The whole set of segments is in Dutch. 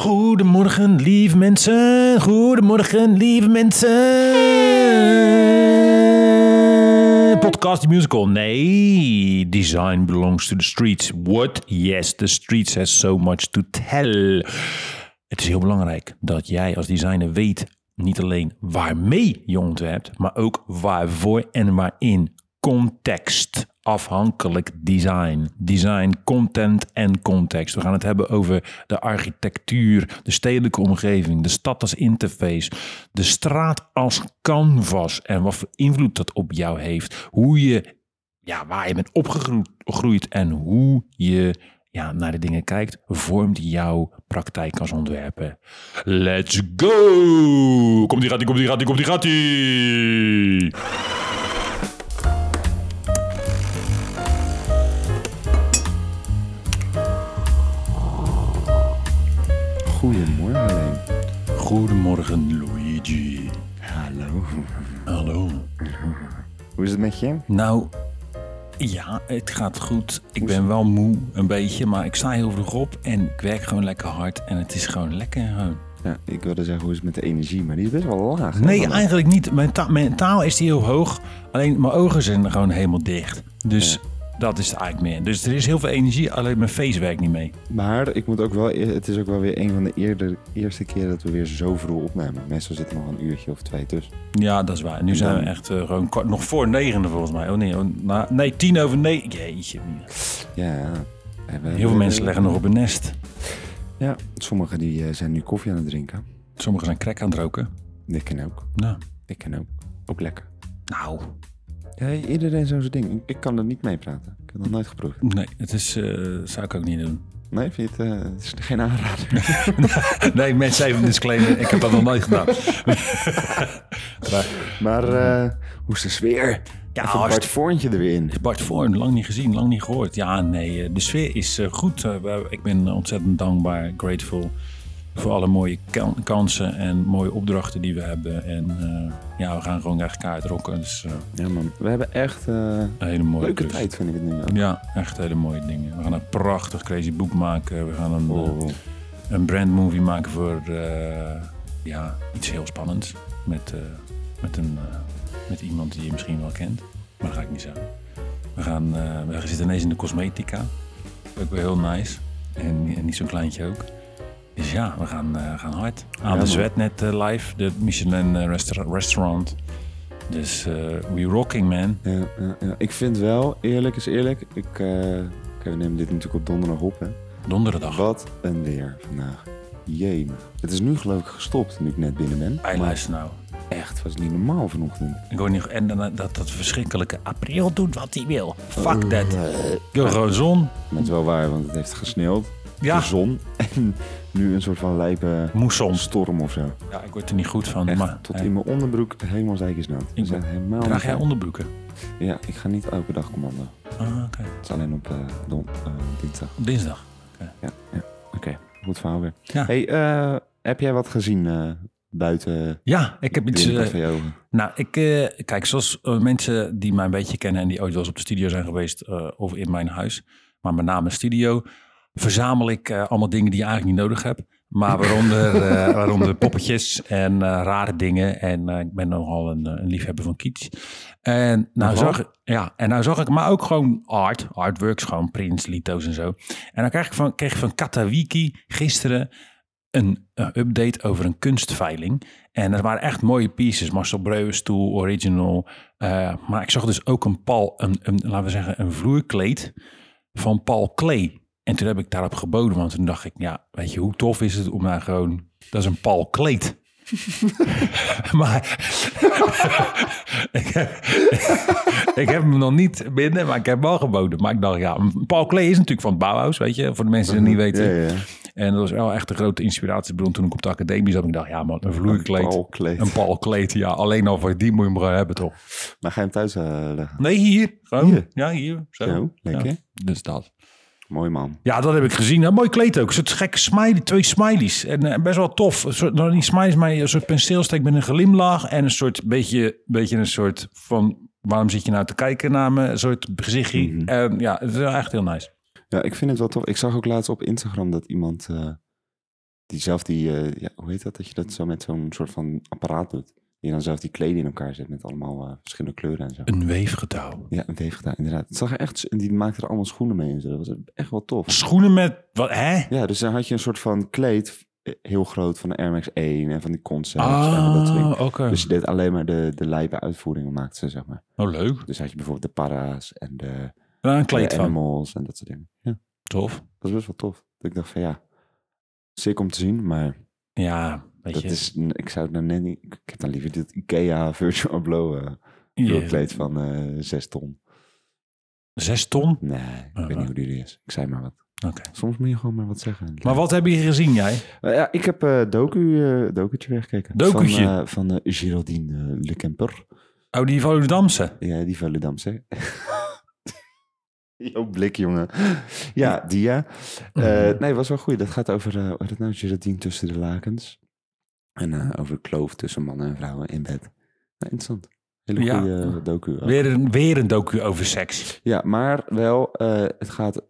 Goedemorgen, lieve mensen. Goedemorgen, lieve mensen. Podcast musical. Nee, design belongs to the streets. What? Yes, the streets has so much to tell. Het is heel belangrijk dat jij als designer weet niet alleen waarmee je ontwerpt, maar ook waarvoor en waarin. Context afhankelijk design. Design, content en context. We gaan het hebben over de architectuur, de stedelijke omgeving, de stad als interface, de straat als canvas en wat voor invloed dat op jou heeft. Hoe je, ja, waar je bent opgegroeid en hoe je ja, naar de dingen kijkt, vormt jouw praktijk als ontwerper. Let's go! Komt die gaat die, komt die gaat die, komt die gaat die! Goedemorgen. Goedemorgen, Luigi. Hallo. Hallo. Hoe is het met je? Nou, ja, het gaat goed. Ik ben wel moe, een beetje, maar ik sta heel vroeg op en ik werk gewoon lekker hard en het is gewoon lekker. gewoon. Ja, ik wilde zeggen, hoe is het met de energie? Maar die is best wel laag. hè, Nee, eigenlijk niet. Mijn, ta- mijn taal is die heel hoog, alleen mijn ogen zijn gewoon helemaal dicht. Dus dat is het eigenlijk meer. Dus er is heel veel energie, alleen mijn face werkt niet mee. Maar ik moet ook wel, het is ook wel weer een van de eerder, eerste keren dat we weer zo vroeg opnemen. Meestal zit er nog een uurtje of twee tussen. Ja, dat is waar. Nu En zijn dan- we echt eh, gewoon kwart- nog voor negende volgens mij. Oh nee, oh, nou, nee tien over negen. Jeetje. Ja. we Heel veel mensen leggen nog op een nest. Ja, sommigen die eh, zijn nu koffie aan het drinken. Sommigen zijn crack aan het roken. Ik ken ook. Nou, Ik ken ook. Ook lekker. nou Ja, iedereen zo zijn ding. Ik- kan er niet mee praten. Ik heb nog nooit geproefd. nee, het is, eh, zou ik ook niet doen. Nee, vind je het, eh, het is geen aanrader? Nee, mensen even een disclaimer. Ik heb dat nog nooit gedaan. maar eh, hoe is de sfeer? Ja, Even Bart Voorntje er weer in. Bart Voorn, lang niet gezien, lang niet gehoord. Ja, nee, de sfeer is goed. Ik ben ontzettend dankbaar, grateful voor alle mooie kan- kansen en mooie opdrachten die we hebben. En eh, ja, we gaan gewoon echt kaart rocken. Dus eh, Ja man, we hebben echt eh, een hele mooie leuke klus. tijd vind ik het nu ook. Ja, echt hele mooie dingen. We gaan een prachtig crazy boek maken. We gaan een, Oh. een brandmovie maken voor ja, iets heel spannends. Met, met, een, met iemand die je misschien wel kent. Maar dat ga ik niet zeggen. We, gaan, we zitten ineens in de cosmetica. Ook weer heel nice. En, en niet zo'n kleintje ook. Dus ja, we gaan, eh, gaan hard. Aan Ja, de. Zwet net eh, live, de Michelin eh, restaur- restaurant. Dus we rocking man. Ja, ja. Ik vind wel, eerlijk is eerlijk, ik, oké, we nemen dit natuurlijk op donderdag op hè. Donderdag. Wat een weer vandaag. Jee. Het is nu geloof ik gestopt nu ik net binnen ben. Hey, Maar luister nou. echt, was niet normaal vanochtend. Ik hoor niet, en dat dat verschrikkelijke april doet wat hij wil. Fuck that. Wil gewoon zon. Is wel waar, want het heeft gesneeuwd. Ja, De zon. En nu een soort van lijpe moesson. storm of zo. Ja, ik word er niet goed van. Echt, maar, tot in mijn onderbroek helemaal zeikensnat. Ik Ik ben- helemaal draag jij onderbroeken? Ja, ik ga niet elke dag commando. Ah, oké. Het is alleen op eh, don, eh, dinsdag. Dinsdag. Ja, ja. Oké, goed verhaal weer. Ja. Hey, eh, heb jij wat gezien buiten Ja, ik heb iets... Ogen? nou, ik... kijk, zoals mensen die mij een beetje kennen... en die ooit wel eens op de studio zijn geweest... of in mijn huis, maar met name studio... verzamel ik eh, allemaal dingen die je eigenlijk niet nodig hebt. Maar waaronder, eh, waaronder poppetjes en eh, rare dingen. En ik ben nogal een, een liefhebber van kitsch. En nou, zag ik, ja, en nou zag ik, maar ook gewoon art, artworks, gewoon prints, lito's en zo. En dan kreeg ik van, kreeg ik van Katawiki gisteren een update over een kunstveiling. En er waren echt mooie pieces. Marcel Breuers stoel, original. Maar ik zag dus ook een Paul, een, een, laten we zeggen, een vloerkleed van Paul Klee. En toen heb ik daarop geboden, want toen dacht ik, ja, weet je, hoe tof is het om daar gewoon, dat is een Paul Kleed. maar ik, heb, ik heb hem nog niet binnen, maar ik heb wel geboden. Maar ik dacht, ja, Paul Klee is natuurlijk van het Bauhaus, weet je, voor de mensen die het niet weten. Ja, ja. En dat was wel echt een grote inspiratiebron toen ik op de academie zat. Ik dacht, ja man, een vloerkleed. Paul Kleed. Een Paul Kleed, ja. Alleen al voor die moet je hem hebben, toch? Maar ga je hem thuis eh, leggen? Nee, hier. Gewoon. Hier? Ja, hier. Zo. Zo, lekker. Ja, dus dat. Mooi man. Ja, dat heb ik gezien. Mooi kleed ook. Een soort gekke smiley, twee smileys. En eh, best wel tof. Een soort, nou, niet smileys, maar een soort penseelsteek met een glimlach. En een soort beetje, beetje een soort van... Waarom zit je nou te kijken naar me? Een soort gezichtje. En ja, het is wel echt heel nice. Ja, ik vind het wel tof. Ik zag ook laatst op Instagram dat iemand... eh, die zelf die, eh, ja, hoe heet dat? Dat je dat zo met zo'n soort van apparaat doet. Die dan zelf die kleding in elkaar zet met allemaal eh, verschillende kleuren en zo. Een weefgetouw. Ja, een weef gedaan, inderdaad. Het zag er echt, en die maakte er allemaal schoenen mee en zo. Dat was echt wel tof. Schoenen met, wat, hè? Ja, dus dan had je een soort van kleed, eh, heel groot, van de Air Max 1 en van die concepts en dat soort dingen. Ah. Dus je deed alleen maar de, de lijpe uitvoeringen, maakte ze, zeg maar. Oh, leuk. Dus had je bijvoorbeeld de para's en de, een kleed de van. animals en dat soort dingen. Ja, Tof. dat was best wel tof. Dat ik dacht van ja, sick om te zien, maar Ja, weet dat je. is, ik zou het nou net niet, ik heb dan liever dit Ikea Virtual Blow uh, van eh 6 ton. Zes ton? Nee, ik weet niet hoe die is. Ik zei maar wat. Soms moet je gewoon maar wat zeggen. Maar wat heb je gezien, jij? Eh, ja, ik heb eh docu, eh docu'tje weer gekeken. Docu'tje? Van, van Geraldine Le Kemper. Oh, die Volendamse. Ja, die Volendamse. Jouw blik, jongen. Ja, die ja. Nee, was wel goed. Dat gaat over, uh, heet het nou, Geraldine tussen de lakens. En eh, over de kloof tussen mannen en vrouwen in bed. Nou, interessant. Hele Ja. goede eh, docu. Weer een, weer een docu over seks. Ja, maar wel, eh, het gaat,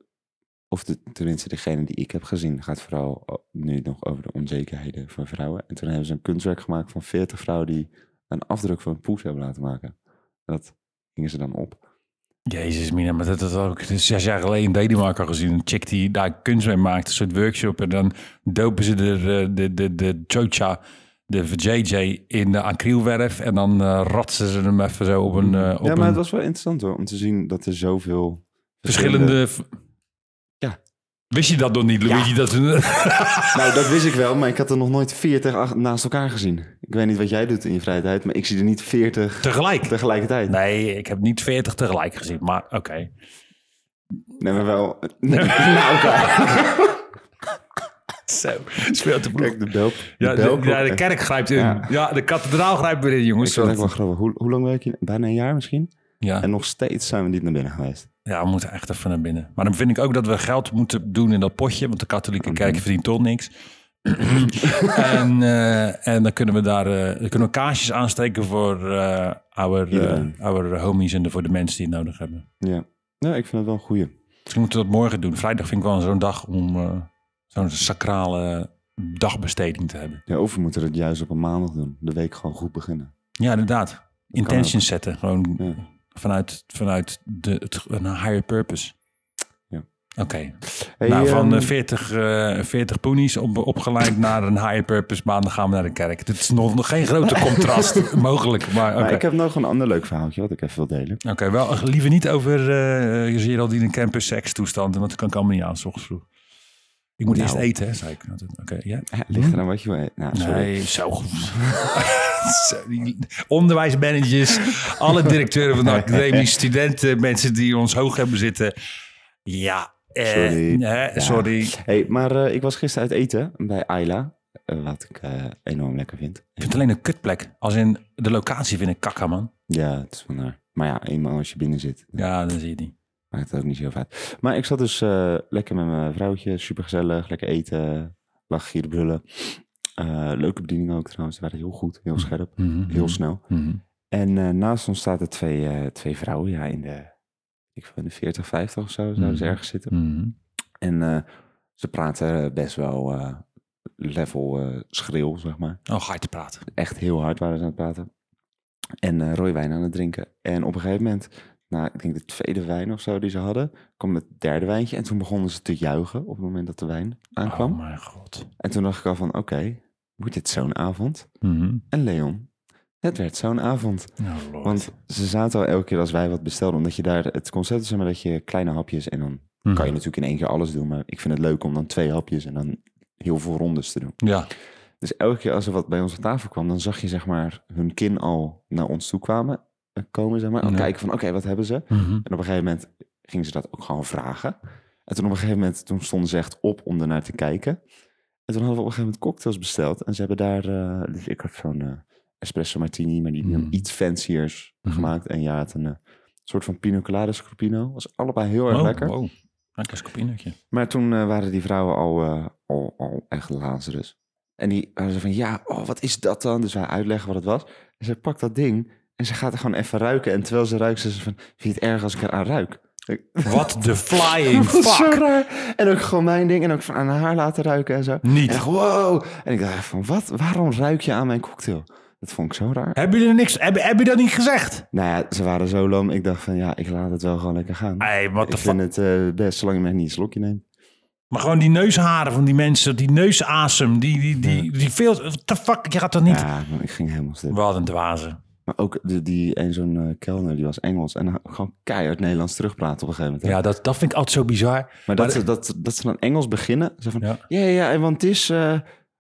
of de, tenminste degene die ik heb gezien, gaat vooral nu nog over de onzekerheden van vrouwen. En toen hebben ze een kunstwerk gemaakt van 40 vrouwen die een afdruk van een poes hebben laten maken. En dat gingen ze dan op. Jezus, Mina, maar dat, dat had ik zes jaar geleden in Denemarken gezien. Een chick die daar kunst mee maakt, een soort workshop. En dan dopen ze de, de, de, de, de chocha, de JJ, in de acrylverf. En dan eh ratsen ze hem even zo op een... eh, op ja, maar een het was wel interessant hoor, om te zien dat er zoveel verschillende... Ja. Wist je dat nog niet, Luigi? Dat Nou, dat wist ik wel, maar ik had er nog nooit 40 ach- naast elkaar gezien. Ik weet niet wat jij doet in je vrije tijd, maar ik zie er niet 40 tegelijk. tegelijkertijd. Nee, ik heb niet 40 tegelijk gezien, maar oké. Nee, maar wel na elkaar. Zo, speelt de broek. Kijk, de bel. Ja, de, de, ja, de kerk grijpt in. Ja. Ja. de kathedraal grijpt weer in, Ik jongens. vind het echt wel grappig. Hoe, hoe lang werk je? Bijna een jaar misschien? Ja. En nog steeds zijn we niet naar binnen geweest. ja, we moeten echt even naar binnen. Maar dan vind ik ook dat we geld moeten doen in dat potje, want de katholieke kerk verdient toch niks. en, eh, en dan kunnen we daar eh, dan kunnen we kaarsjes aansteken voor eh our, our homies en de- voor de mensen die het nodig hebben. Ja. Ja, ik vind het wel een goeie. Misschien moeten we dat morgen doen. Vrijdag vind ik wel zo'n dag om zo'n sacrale dagbesteding te hebben. Ja, of we moeten het juist op een maandag doen. De week gewoon goed beginnen. Ja, inderdaad. Intentions zetten. Gewoon Ja. Vanuit, vanuit de, het, een higher purpose. Ja. Oké. Hey, nou, van eh, 40, eh 40 poenies op, opgeleid naar een higher purpose baan. Dan gaan we naar de kerk. Dit is nog, nog geen grote contrast mogelijk. Maar maar ik heb nog een ander leuk verhaaltje wat ik even wil delen. Oké, wel eh, liever niet over uh, Geraldine Campus seks toestanden. Want dat kan ik allemaal niet aan, 's ochtends vroeg. Ik moet Nou. eerst eten, hè, zei ik. Oké, ja. Ja, ligt er aan wat je wil eten. Nou, sorry. Nee, zo die Onderwijsmanagers, alle directeuren van de academie, studenten, mensen die ons hoog hebben zitten. Ja, eh, Sorry. hè, Ja. sorry. Hey, maar eh, ik was gisteren uit eten bij Ayla. eh, wat ik eh, enorm lekker vind. Ik vind het alleen een kutplek. Als in de locatie vind ik kakka, man. Ja, het is van naar. Maar ja, eenmaal als je binnen zit, Ja, dan zie je niet. Maakt het ook niet zo uit. Maar ik zat dus eh, lekker met mijn vrouwtje, super gezellig, lekker eten, lag gieren brullen. Eh, leuke bediening ook trouwens, ze waren heel goed, heel scherp, heel snel. Mhm. En eh, naast ons zaten twee, twee vrouwen, ja, in de, ik in de 40, 50 of zo, zouden ze Mhm. ergens zitten. En ze praten best wel level schril, zeg maar. Oh, je te praten. Echt heel hard waren ze aan het praten. En eh rode wijn aan het drinken. En op een gegeven moment, nou, ik denk de tweede wijn of zo die ze hadden, kwam het derde wijntje. En toen begonnen ze te juichen op het moment dat de wijn aankwam. Oh mijn god. En toen dacht ik al van, oké, wordt dit zo'n avond? Mhm. En Leon, het werd zo'n avond. Oh. Want ze zaten al elke keer als wij wat bestelden, omdat je daar, het concept is maar dat je kleine hapjes en dan Mhm. kan je natuurlijk in één keer alles doen. Maar ik vind het leuk om dan twee hapjes en dan heel veel rondes te doen. Ja. Dus elke keer als er wat bij ons op tafel kwam, dan zag je zeg maar hun kin al naar ons toe kwamen, komen, zeg maar. Al Ja. kijken van, oké, wat hebben ze? Mhm. En op een gegeven moment gingen ze dat ook gewoon vragen. En toen op een gegeven moment, toen stonden ze echt op om ernaar te kijken. En toen hadden we op een gegeven moment cocktails besteld. En ze hebben daar, eh, dus ik had zo'n eh, espresso martini, maar die Mm. iets fanciers Mhm. gemaakt. En ja, het een eh, soort van pina colada scrupino. Was allebei heel erg Oh, lekker. wow. Lekker scopinotje. Maar toen eh, waren die vrouwen al, eh, al, al echt Lazarus. En die waren zo van, ja, oh, wat is dat dan? Dus wij uitleggen wat het was. En ze pakt dat ding en ze gaat er gewoon even ruiken. En terwijl ze ruikt, ze van, vind je het erg als ik eraan ruik? Ik- What the flying fuck? raar. En ook gewoon mijn ding. En ook van aan haar laten ruiken en zo. En ik Niet. dacht, wow. En ik dacht van, wat? Waarom ruik je aan mijn cocktail? Dat vond ik zo raar. Hebben jullie niks? Heb, heb je dat niet gezegd? Nou ja, ze waren zo lam. Ik dacht van, ja, ik laat het wel gewoon lekker gaan. Hey, what the ik vind het eh, best, zolang je maar niet een slokje neemt. Maar gewoon die neusharen van die mensen, die neusasem, die, die, die, die veel... What the fuck? Je gaat dat niet... Ja, ik ging helemaal stil. Wat een dwaze. Maar ook de, die een zo'n eh, kelner, die was Engels. En gewoon keihard Nederlands terugpraten op een gegeven moment. hè. Ja, dat, dat vind ik altijd zo bizar. Maar dat, ze, dat, dat ze dan Engels beginnen. Van, Ja. ja, ja, want het is... eh,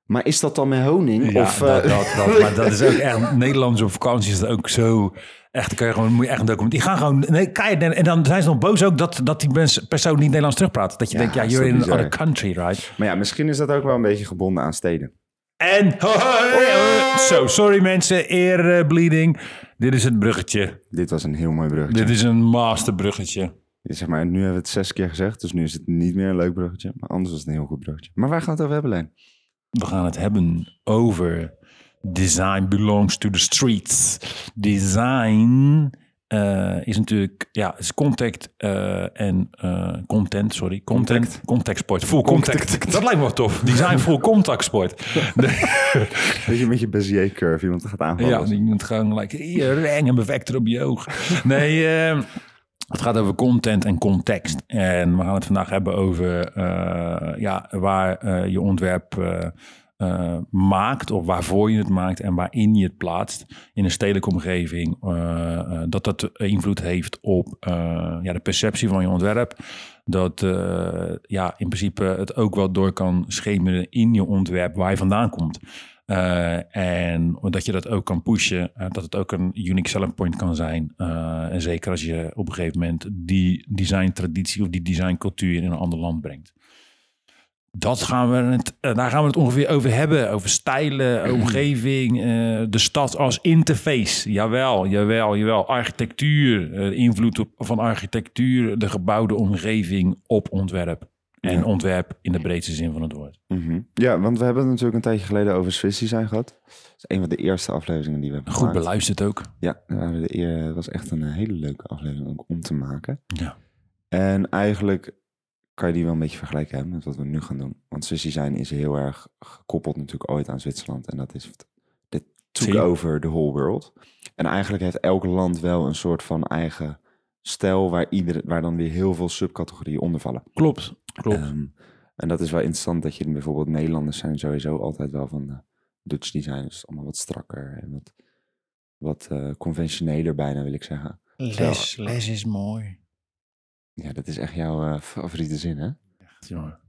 maar is dat dan met honing? Ja, of, dat, eh, dat, dat, maar dat is ook echt... Nederlanders op vakantie is dat ook zo... Echt, kan je gewoon, moet je echt een document... Die gaan gewoon... Nee, kijk, en dan zijn ze nog boos ook dat, dat die mens, persoon niet Nederlands terugpraat. Dat je Ja, denkt, ja, you're in bizar. another country, right? Maar ja, misschien is dat ook wel een beetje gebonden aan steden. En... Zo, sorry mensen, eerbleeding. Dit is het bruggetje. Dit was een heel mooi bruggetje. Dit is een masterbruggetje. Zeg maar, nu hebben we het zes keer gezegd, dus nu is het niet meer een leuk bruggetje. Maar anders was het een heel goed bruggetje. Maar waar gaan we het over hebben, Leen? We gaan het hebben over design belongs to the streets. Design eh, is natuurlijk, ja, is contact eh, en eh, content, sorry, content, Contact. contact sport, full contact. Dat lijkt me wel tof. Design full contact sport. Weet je, met je Bezier curve, iemand gaat aanvallen. ja, moet gewoon like, hier, reng en bevector op je oog. Nee, eh, het gaat over content en context. En we gaan het vandaag hebben over ja, waar je ontwerp eh, maakt of waarvoor je het maakt en waarin je het plaatst in een stedelijke omgeving. eh, eh, dat dat invloed heeft op ja, de perceptie van je ontwerp. Dat ja, in principe het ook wel door kan schemeren in je ontwerp waar je vandaan komt. En dat je dat ook kan pushen, dat het ook een unique selling point kan zijn. En zeker als je op een gegeven moment die designtraditie of die designcultuur in een ander land brengt. Dat gaan we het, eh, daar gaan we het ongeveer over hebben. Over stijlen, omgeving, eh, de stad als interface. Jawel, jawel, jawel. Architectuur, eh, invloed op, van architectuur, de gebouwde omgeving op ontwerp. En Ja. ontwerp in de breedste zin van het woord. Mhm. ja, want we hebben het natuurlijk een tijdje geleden over Swiss Design gehad. Dat is een van de eerste afleveringen die we hebben Goed gemaakt. beluisterd ook. Ja, het was echt een hele leuke aflevering om te maken. Ja. En eigenlijk kan je die wel een beetje vergelijken hè, met wat we nu gaan doen. Want Swiss Design is heel erg gekoppeld natuurlijk ooit aan Zwitserland. En dat is, dit took over the whole world. En eigenlijk heeft elk land wel een soort van eigen stijl waar, iedere, waar dan weer heel veel subcategorieën onder vallen. Klopt, klopt. Ehm, en dat is wel interessant dat je bijvoorbeeld Nederlanders zijn sowieso altijd wel van eh, Dutch design. Dus allemaal wat strakker en wat, wat eh, conventioneler bijna wil ik zeggen. les, les is mooi. Ja, dat is echt jouw eh, favoriete zin hè? Echt, jongen.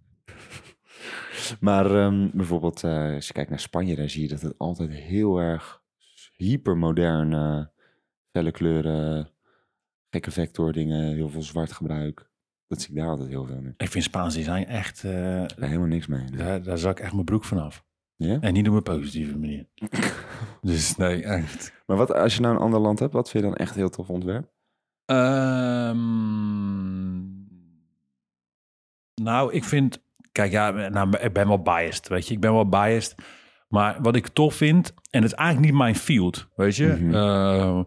Maar ehm, bijvoorbeeld eh, als je kijkt naar Spanje, dan zie je dat het altijd heel erg hypermodern, eh felle kleuren, gekke vectordingen, heel veel zwart gebruik. Dat zie ik daar altijd heel veel nu. Ik vind Spaans design echt... eh, Daar helemaal niks mee. daar, daar zak ik echt mijn broek vanaf. Ja? En niet op een positieve manier. dus nee, echt. Maar wat, als je nou een ander land hebt, wat vind je dan echt heel tof ontwerp? Ehm, nou, ik vind... Kijk, ja, nou, ik ben wel biased, weet je. Ik ben wel biased. Maar wat ik tof vind... En het is eigenlijk niet mijn field, weet je. Mhm. Eh,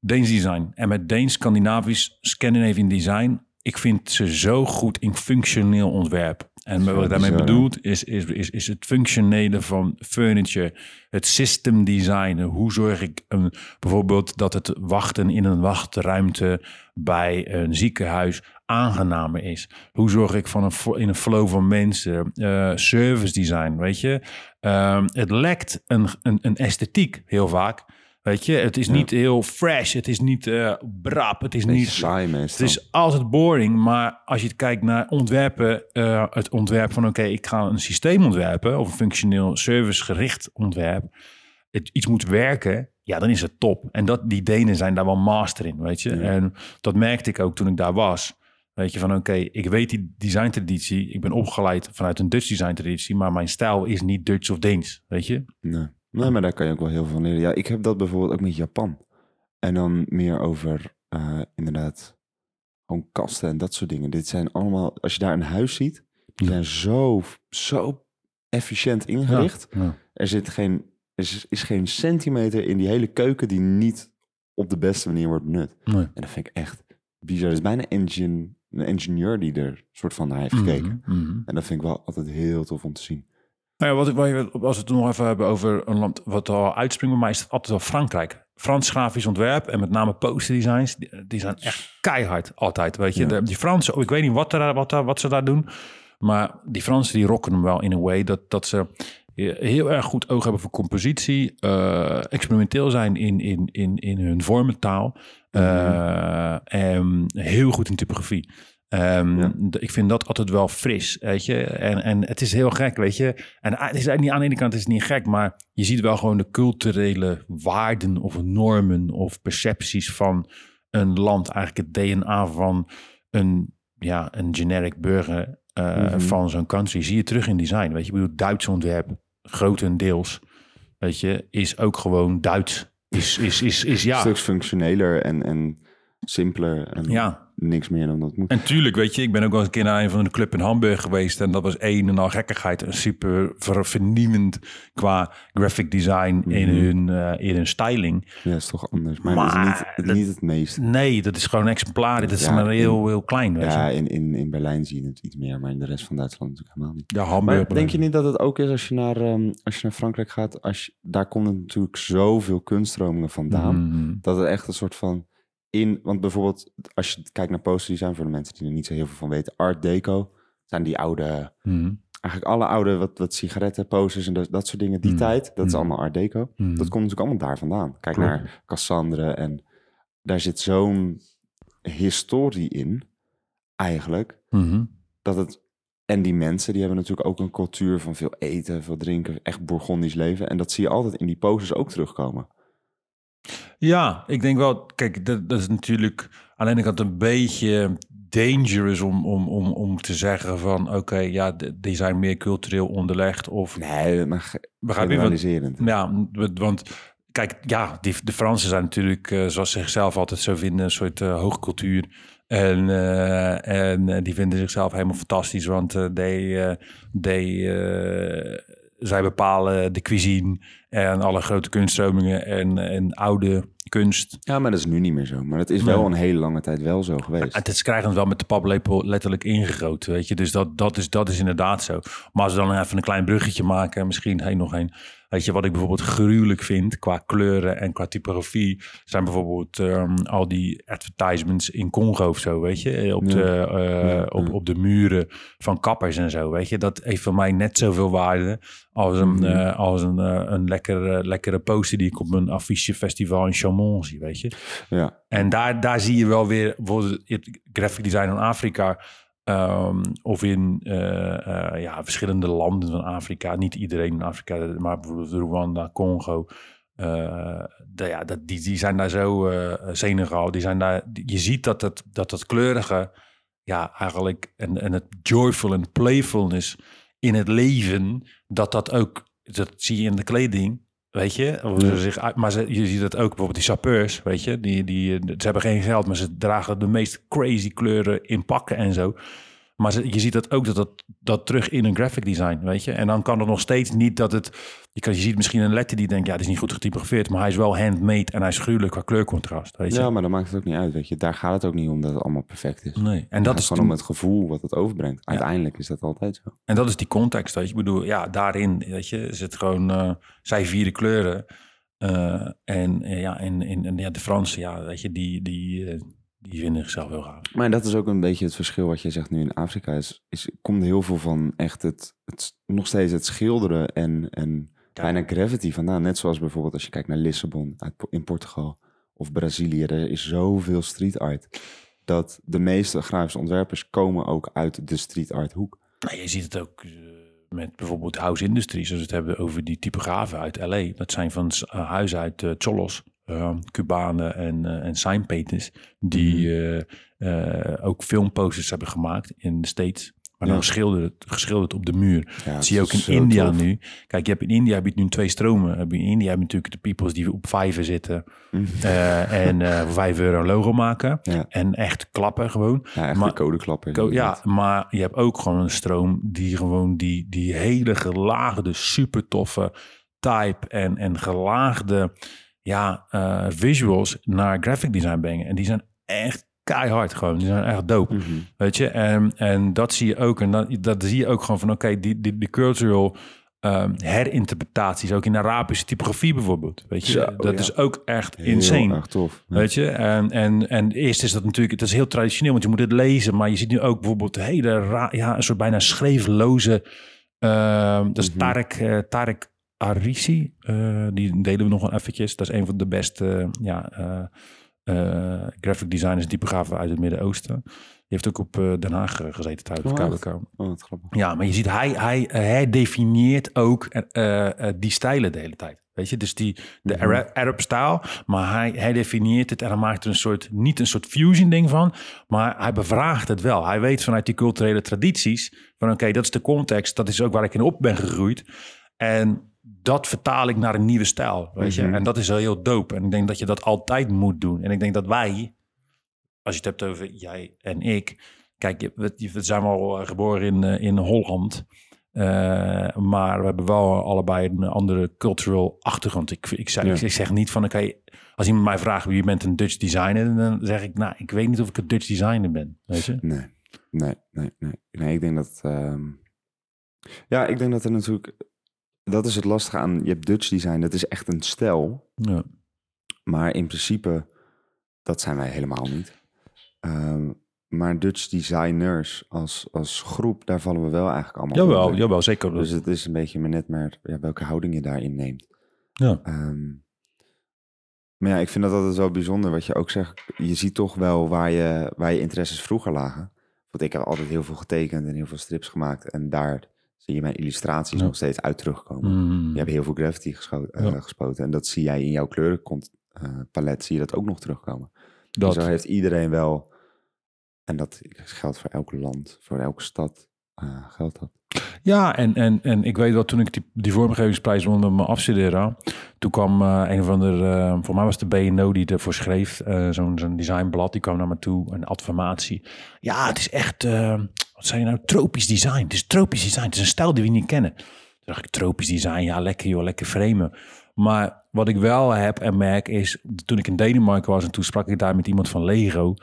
Deens design. En met Deens, Scandinavisch, Scandinavian design... Ik vind ze zo goed in functioneel ontwerp. En wat ik daarmee bedoel is, is, is, is het functionele van furniture, het system designen. Hoe zorg ik een, bijvoorbeeld dat het wachten in een wachtruimte bij een ziekenhuis aangenamer is? Hoe zorg ik van een, in een flow van mensen? Eh, service design, weet je? Ehm, het lekt een, een, een esthetiek heel vaak. Weet je, het is Ja. niet heel fresh, het is niet eh brap, het is Beetje niet saai meestal. het is altijd boring, maar als je kijkt naar ontwerpen, eh, het ontwerp van oké, ik ga een systeem ontwerpen of een functioneel servicegericht ontwerp, het, iets moet werken, ja, dan is het top. En dat, die Denen zijn daar wel master in, weet je. Ja. En dat merkte ik ook toen ik daar was. Weet je, van oké, ik weet die designtraditie, ik ben opgeleid vanuit een Dutch designtraditie, maar mijn stijl is niet Dutch of Deens, weet je. Nee. nee, maar daar kan je ook wel heel veel van leren. Ja, ik heb dat bijvoorbeeld ook met Japan. En dan meer over eh, inderdaad gewoon kasten en dat soort dingen. Dit zijn allemaal, als je daar een huis ziet, die Ja. zijn zo, zo efficiënt ingericht. Ja. Er zit geen, er is, is geen centimeter in die hele keuken die niet op de beste manier wordt benut. Nee. En dat vind ik echt bizar. Het is bijna engine, een ingenieur die er soort van naar heeft gekeken. Mhm, mhm. En dat vind ik wel altijd heel tof om te zien. Nou ja, wat, ik- wat, als we het nog even hebben over een land wat al uitspringt bij mij, is het altijd wel Frankrijk. Frans grafisch ontwerp en met name posterdesigns, die, die zijn echt keihard altijd. Weet je, Ja. de, die Fransen, oh, ik weet niet wat, er, wat, daar- wat ze daar doen, maar die Fransen die rocken hem wel in een way dat, dat ze heel erg goed oog hebben voor compositie, eh, experimenteel zijn in, in, in, in hun vormentaal en heel goed in typografie. Ehm, Ja. Ik vind dat altijd wel fris, weet je. En, en het is heel gek, weet je. En het is eigenlijk niet aan de ene kant is het niet gek, maar je ziet wel gewoon de culturele waarden of normen of percepties van een land. Eigenlijk het DNA van een, ja, een generic burger eh, Mhm. van zo'n country. Zie je terug in design, weet je. Ik bedoel, Duits ontwerp, grotendeels, weet je, is ook gewoon Duits. Is, is, is, is ja. Stuks functioneler en, en simpeler en Ja, niks meer dan dat moet. En tuurlijk, weet je, ik ben ook wel eens een keer naar een van de club in Hamburg geweest. En dat was een en al gekkigheid. En super ver- vernieuwend qua graphic design in, Mhm. hun, eh, in hun styling. Ja, is toch anders. Maar, Maar dat is niet, dat- niet het meest. Nee, dat is gewoon een exemplaar. Dat is Ja, maar heel, heel klein, weet Ja, je. in, in, in Berlijn zie je het iets meer, maar in de rest van Duitsland natuurlijk helemaal niet. Ja, Hamburg. Maar denk je niet dat het ook is als je naar, ehm, als je naar Frankrijk gaat? Als je, daar komt natuurlijk zoveel kunststromingen vandaan. Mhm. Dat het echt een soort van in... Want bijvoorbeeld, als je kijkt naar posterdesign... voor de mensen die er niet zo heel veel van weten... Art Deco zijn die oude... Mhm. Eigenlijk alle oude wat, wat sigaretten, posters en dat, dat soort dingen. Die Mm. tijd, dat is Mm. allemaal Art Deco. Mhm. Dat komt natuurlijk allemaal daar vandaan. Kijk Klopt. naar Cassandre en daar zit zo'n historie in, eigenlijk, Mhm. dat het... En die mensen, die hebben natuurlijk ook een cultuur van veel eten, veel drinken, echt Bourgondisch leven. En dat zie je altijd in die posters ook terugkomen. Ja, ik denk wel, kijk, dat, dat is natuurlijk aan de ene kant een beetje dangerous om, om, om, om te zeggen van oké, ja, die zijn meer cultureel onderlegd of Nee, maar begrijp je generaliserend. Ja, w- want kijk, ja, die, de Fransen zijn natuurlijk, eh, zoals ze zichzelf altijd zo vinden, een soort eh, hoogcultuur. En, eh, en die vinden zichzelf helemaal fantastisch, want they, they, zij bepalen de cuisine en alle grote kunststromingen en, en oude kunst. Ja, maar dat is nu niet meer zo. Maar dat is wel een hele lange tijd wel zo geweest. Het is krijgen het wel met de paplepel letterlijk ingegoten, weet je. Dus dat, dat, is, dat is inderdaad zo. Maar als we dan even een klein bruggetje maken, misschien heen nog een. Weet je, wat ik bijvoorbeeld gruwelijk vind qua kleuren en qua typografie, zijn bijvoorbeeld ehm, al die advertisements in Congo of zo, weet je. eh, Op, de, eh, Ja, op, ja. op de muren van kappers en zo, weet je. Dat heeft voor mij net zoveel waarde als een, Mhm. eh, als een, een lekkere, lekkere poster die ik op een affichefestival in Chaumont zie, weet je. Ja, En daar, daar zie je wel weer bijvoorbeeld het graphic design in Afrika. ehm, of in eh, eh, ja, verschillende landen van Afrika. Niet iedereen in Afrika, maar bijvoorbeeld Rwanda, Congo. de- ja, dat, die, die zijn daar zo, Senegal, die zijn daar, die- je ziet dat het, dat het kleurige, ja, eigenlijk, en, en het joyful en playfulness in het leven, dat dat ook, dat zie je in de kleding, weet je, ze zich maar ze, je ziet het ook bijvoorbeeld die sapeurs, weet je, die, die, ze hebben geen geld, maar ze dragen de meest crazy kleuren in pakken en zo. Maar je ziet dat ook dat, dat dat terug in een graphic design, weet je. En dan kan het nog steeds niet dat het... Je, kan, je ziet misschien een letter die denkt, ja, dit is niet goed getypografeerd, maar hij is wel handmade en hij is gruwelijk qua kleurcontrast, weet je. ja, maar dan maakt het ook niet uit, weet je. Daar gaat het ook niet om dat het allemaal perfect is. Nee, en dat, is gewoon om het gevoel wat het overbrengt. Uiteindelijk is dat altijd zo. En dat is die context, weet je. Ik bedoel, ja, daarin, weet je, het gewoon... eh, zij vieren kleuren. eh, en ja, en, en, en ja, de Fransen, ja, weet je, die, die, eh, die vinden zichzelf heel gaaf. Maar dat is ook een beetje het verschil wat je zegt nu in Afrika. Is, is komt heel veel van echt het, het nog steeds het schilderen en, en Ja. bijna gravity vandaan. Net zoals bijvoorbeeld als je kijkt naar Lissabon uit, in Portugal of Brazilië. Er is zoveel street art. Dat de meeste grafische ontwerpers komen ook uit de street art hoek. Nou, je ziet het ook eh, met bijvoorbeeld House Industries, als we het hebben over die typografen uit LA. Dat zijn van uh, huizen uit uh, Cholos, Cubanen en, uh, en die mm -hmm. ook filmposters hebben gemaakt in de States. Maar dan ja. geschilderd, geschilderd op de muur. Ja, dat zie je ook in India tof. nu. Kijk, je hebt in India heb je nu twee stromen. In India heb je natuurlijk de peoples die op vijven zitten. Mm. Uh, en uh, voor vijf euro een logo maken. Ja. En echt klappen gewoon. Ja, echt maar, codeklappen. Co ja, maar je hebt ook gewoon een stroom die gewoon die, die hele gelaagde, super toffe type en, en gelaagde ja, uh, visuals naar graphic design brengen. En die zijn echt keihard gewoon. Die zijn echt dope. Mhm. Weet je, en, en dat zie je ook. En dat, dat zie je ook gewoon van, oké, die, die, die cultural ehm, herinterpretaties, ook in Arabische typografie bijvoorbeeld. Weet je, Zo, dat ja. is ook echt Heel insane. erg tof. Ja. Weet je, en, en, en eerst is dat natuurlijk, het is heel traditioneel, want je moet het lezen. Maar je ziet nu ook bijvoorbeeld hele, ra- ja, een soort bijna schreefloze, ehm, dat is Mhm. Tarek, eh, Tarek Arisi. eh, die delen we nog wel eventjes. Dat is een van de beste, eh, ja, eh, graphic designers, typografen uit het Midden-Oosten. Die heeft ook op Den Haag gezeten tijdens de Oh? Kou. Oh, grappig. Ja, maar je ziet, hij, hij, hij definieert ook die stijlen de hele tijd. Weet je, dus die, de Mhm. Arab, Arab maar hij, hij definieert het en hij maakt er een soort, niet een soort fusion ding van, maar hij bevraagt het wel. Hij weet vanuit die culturele tradities van oké, dat is de context, dat is ook waar ik in op ben gegroeid. En dat vertaal ik naar een nieuwe stijl, weet je. Mhm. En dat is wel heel dope. En ik denk dat je dat altijd moet doen. En ik denk dat wij, als je het hebt over jij en ik, kijk, we, we zijn wel eh, geboren in, eh, in Holland. Eh, maar we hebben wel allebei een andere cultural achtergrond. Ik, ik, zeg, Ja. ik, zeg niet van, oké, als iemand mij vraagt wie je bent een Dutch designer, dan zeg ik, nou, ik weet niet of ik een Dutch designer ben. Weet je? Nee, nee, nee, nee. Nee, ik denk dat... ehm, Ja, ik denk dat er natuurlijk... Dat is het lastige aan... Je hebt Dutch design, dat is echt een stijl. Ja. Maar in principe, dat zijn wij helemaal niet. Ehm, maar Dutch designers als, als groep, daar vallen we wel eigenlijk allemaal Jawel, onder. jawel, zeker. Dus het is een beetje maar net maar ja, welke houding je daarin neemt. ja. Ehm, maar ja, ik vind dat altijd wel bijzonder wat je ook zegt. Je ziet toch wel waar je, waar je interesses vroeger lagen. Want ik heb altijd heel veel getekend en heel veel strips gemaakt. En daar zie je mijn illustraties Ja. nog steeds uit terugkomen. Mm. Je hebt heel veel graffiti gescho- eh, gespoten. En dat zie jij in jouw kleurenpalet, zie je dat ook nog terugkomen. dat. Zo heeft iedereen wel, en dat geldt voor elk land, voor elke stad, eh, geldt dat. Ja, en, en, en ik weet wel, toen ik die, die vormgevingsprijs won met mijn afstuderen, toen kwam eh, een ander, eh, voor mij was de BNO die ervoor schreef, eh, zo'n zo'n designblad, die kwam naar me toe, een adformatie. Ja, het is echt, eh, wat zei je nou, tropisch design. Het is tropisch design, het is een stijl die we niet kennen. Toen dacht ik, tropisch design, ja lekker joh, lekker framen. Maar wat ik wel heb en merk is, toen ik in Denemarken was en toen sprak ik daar met iemand van Lego.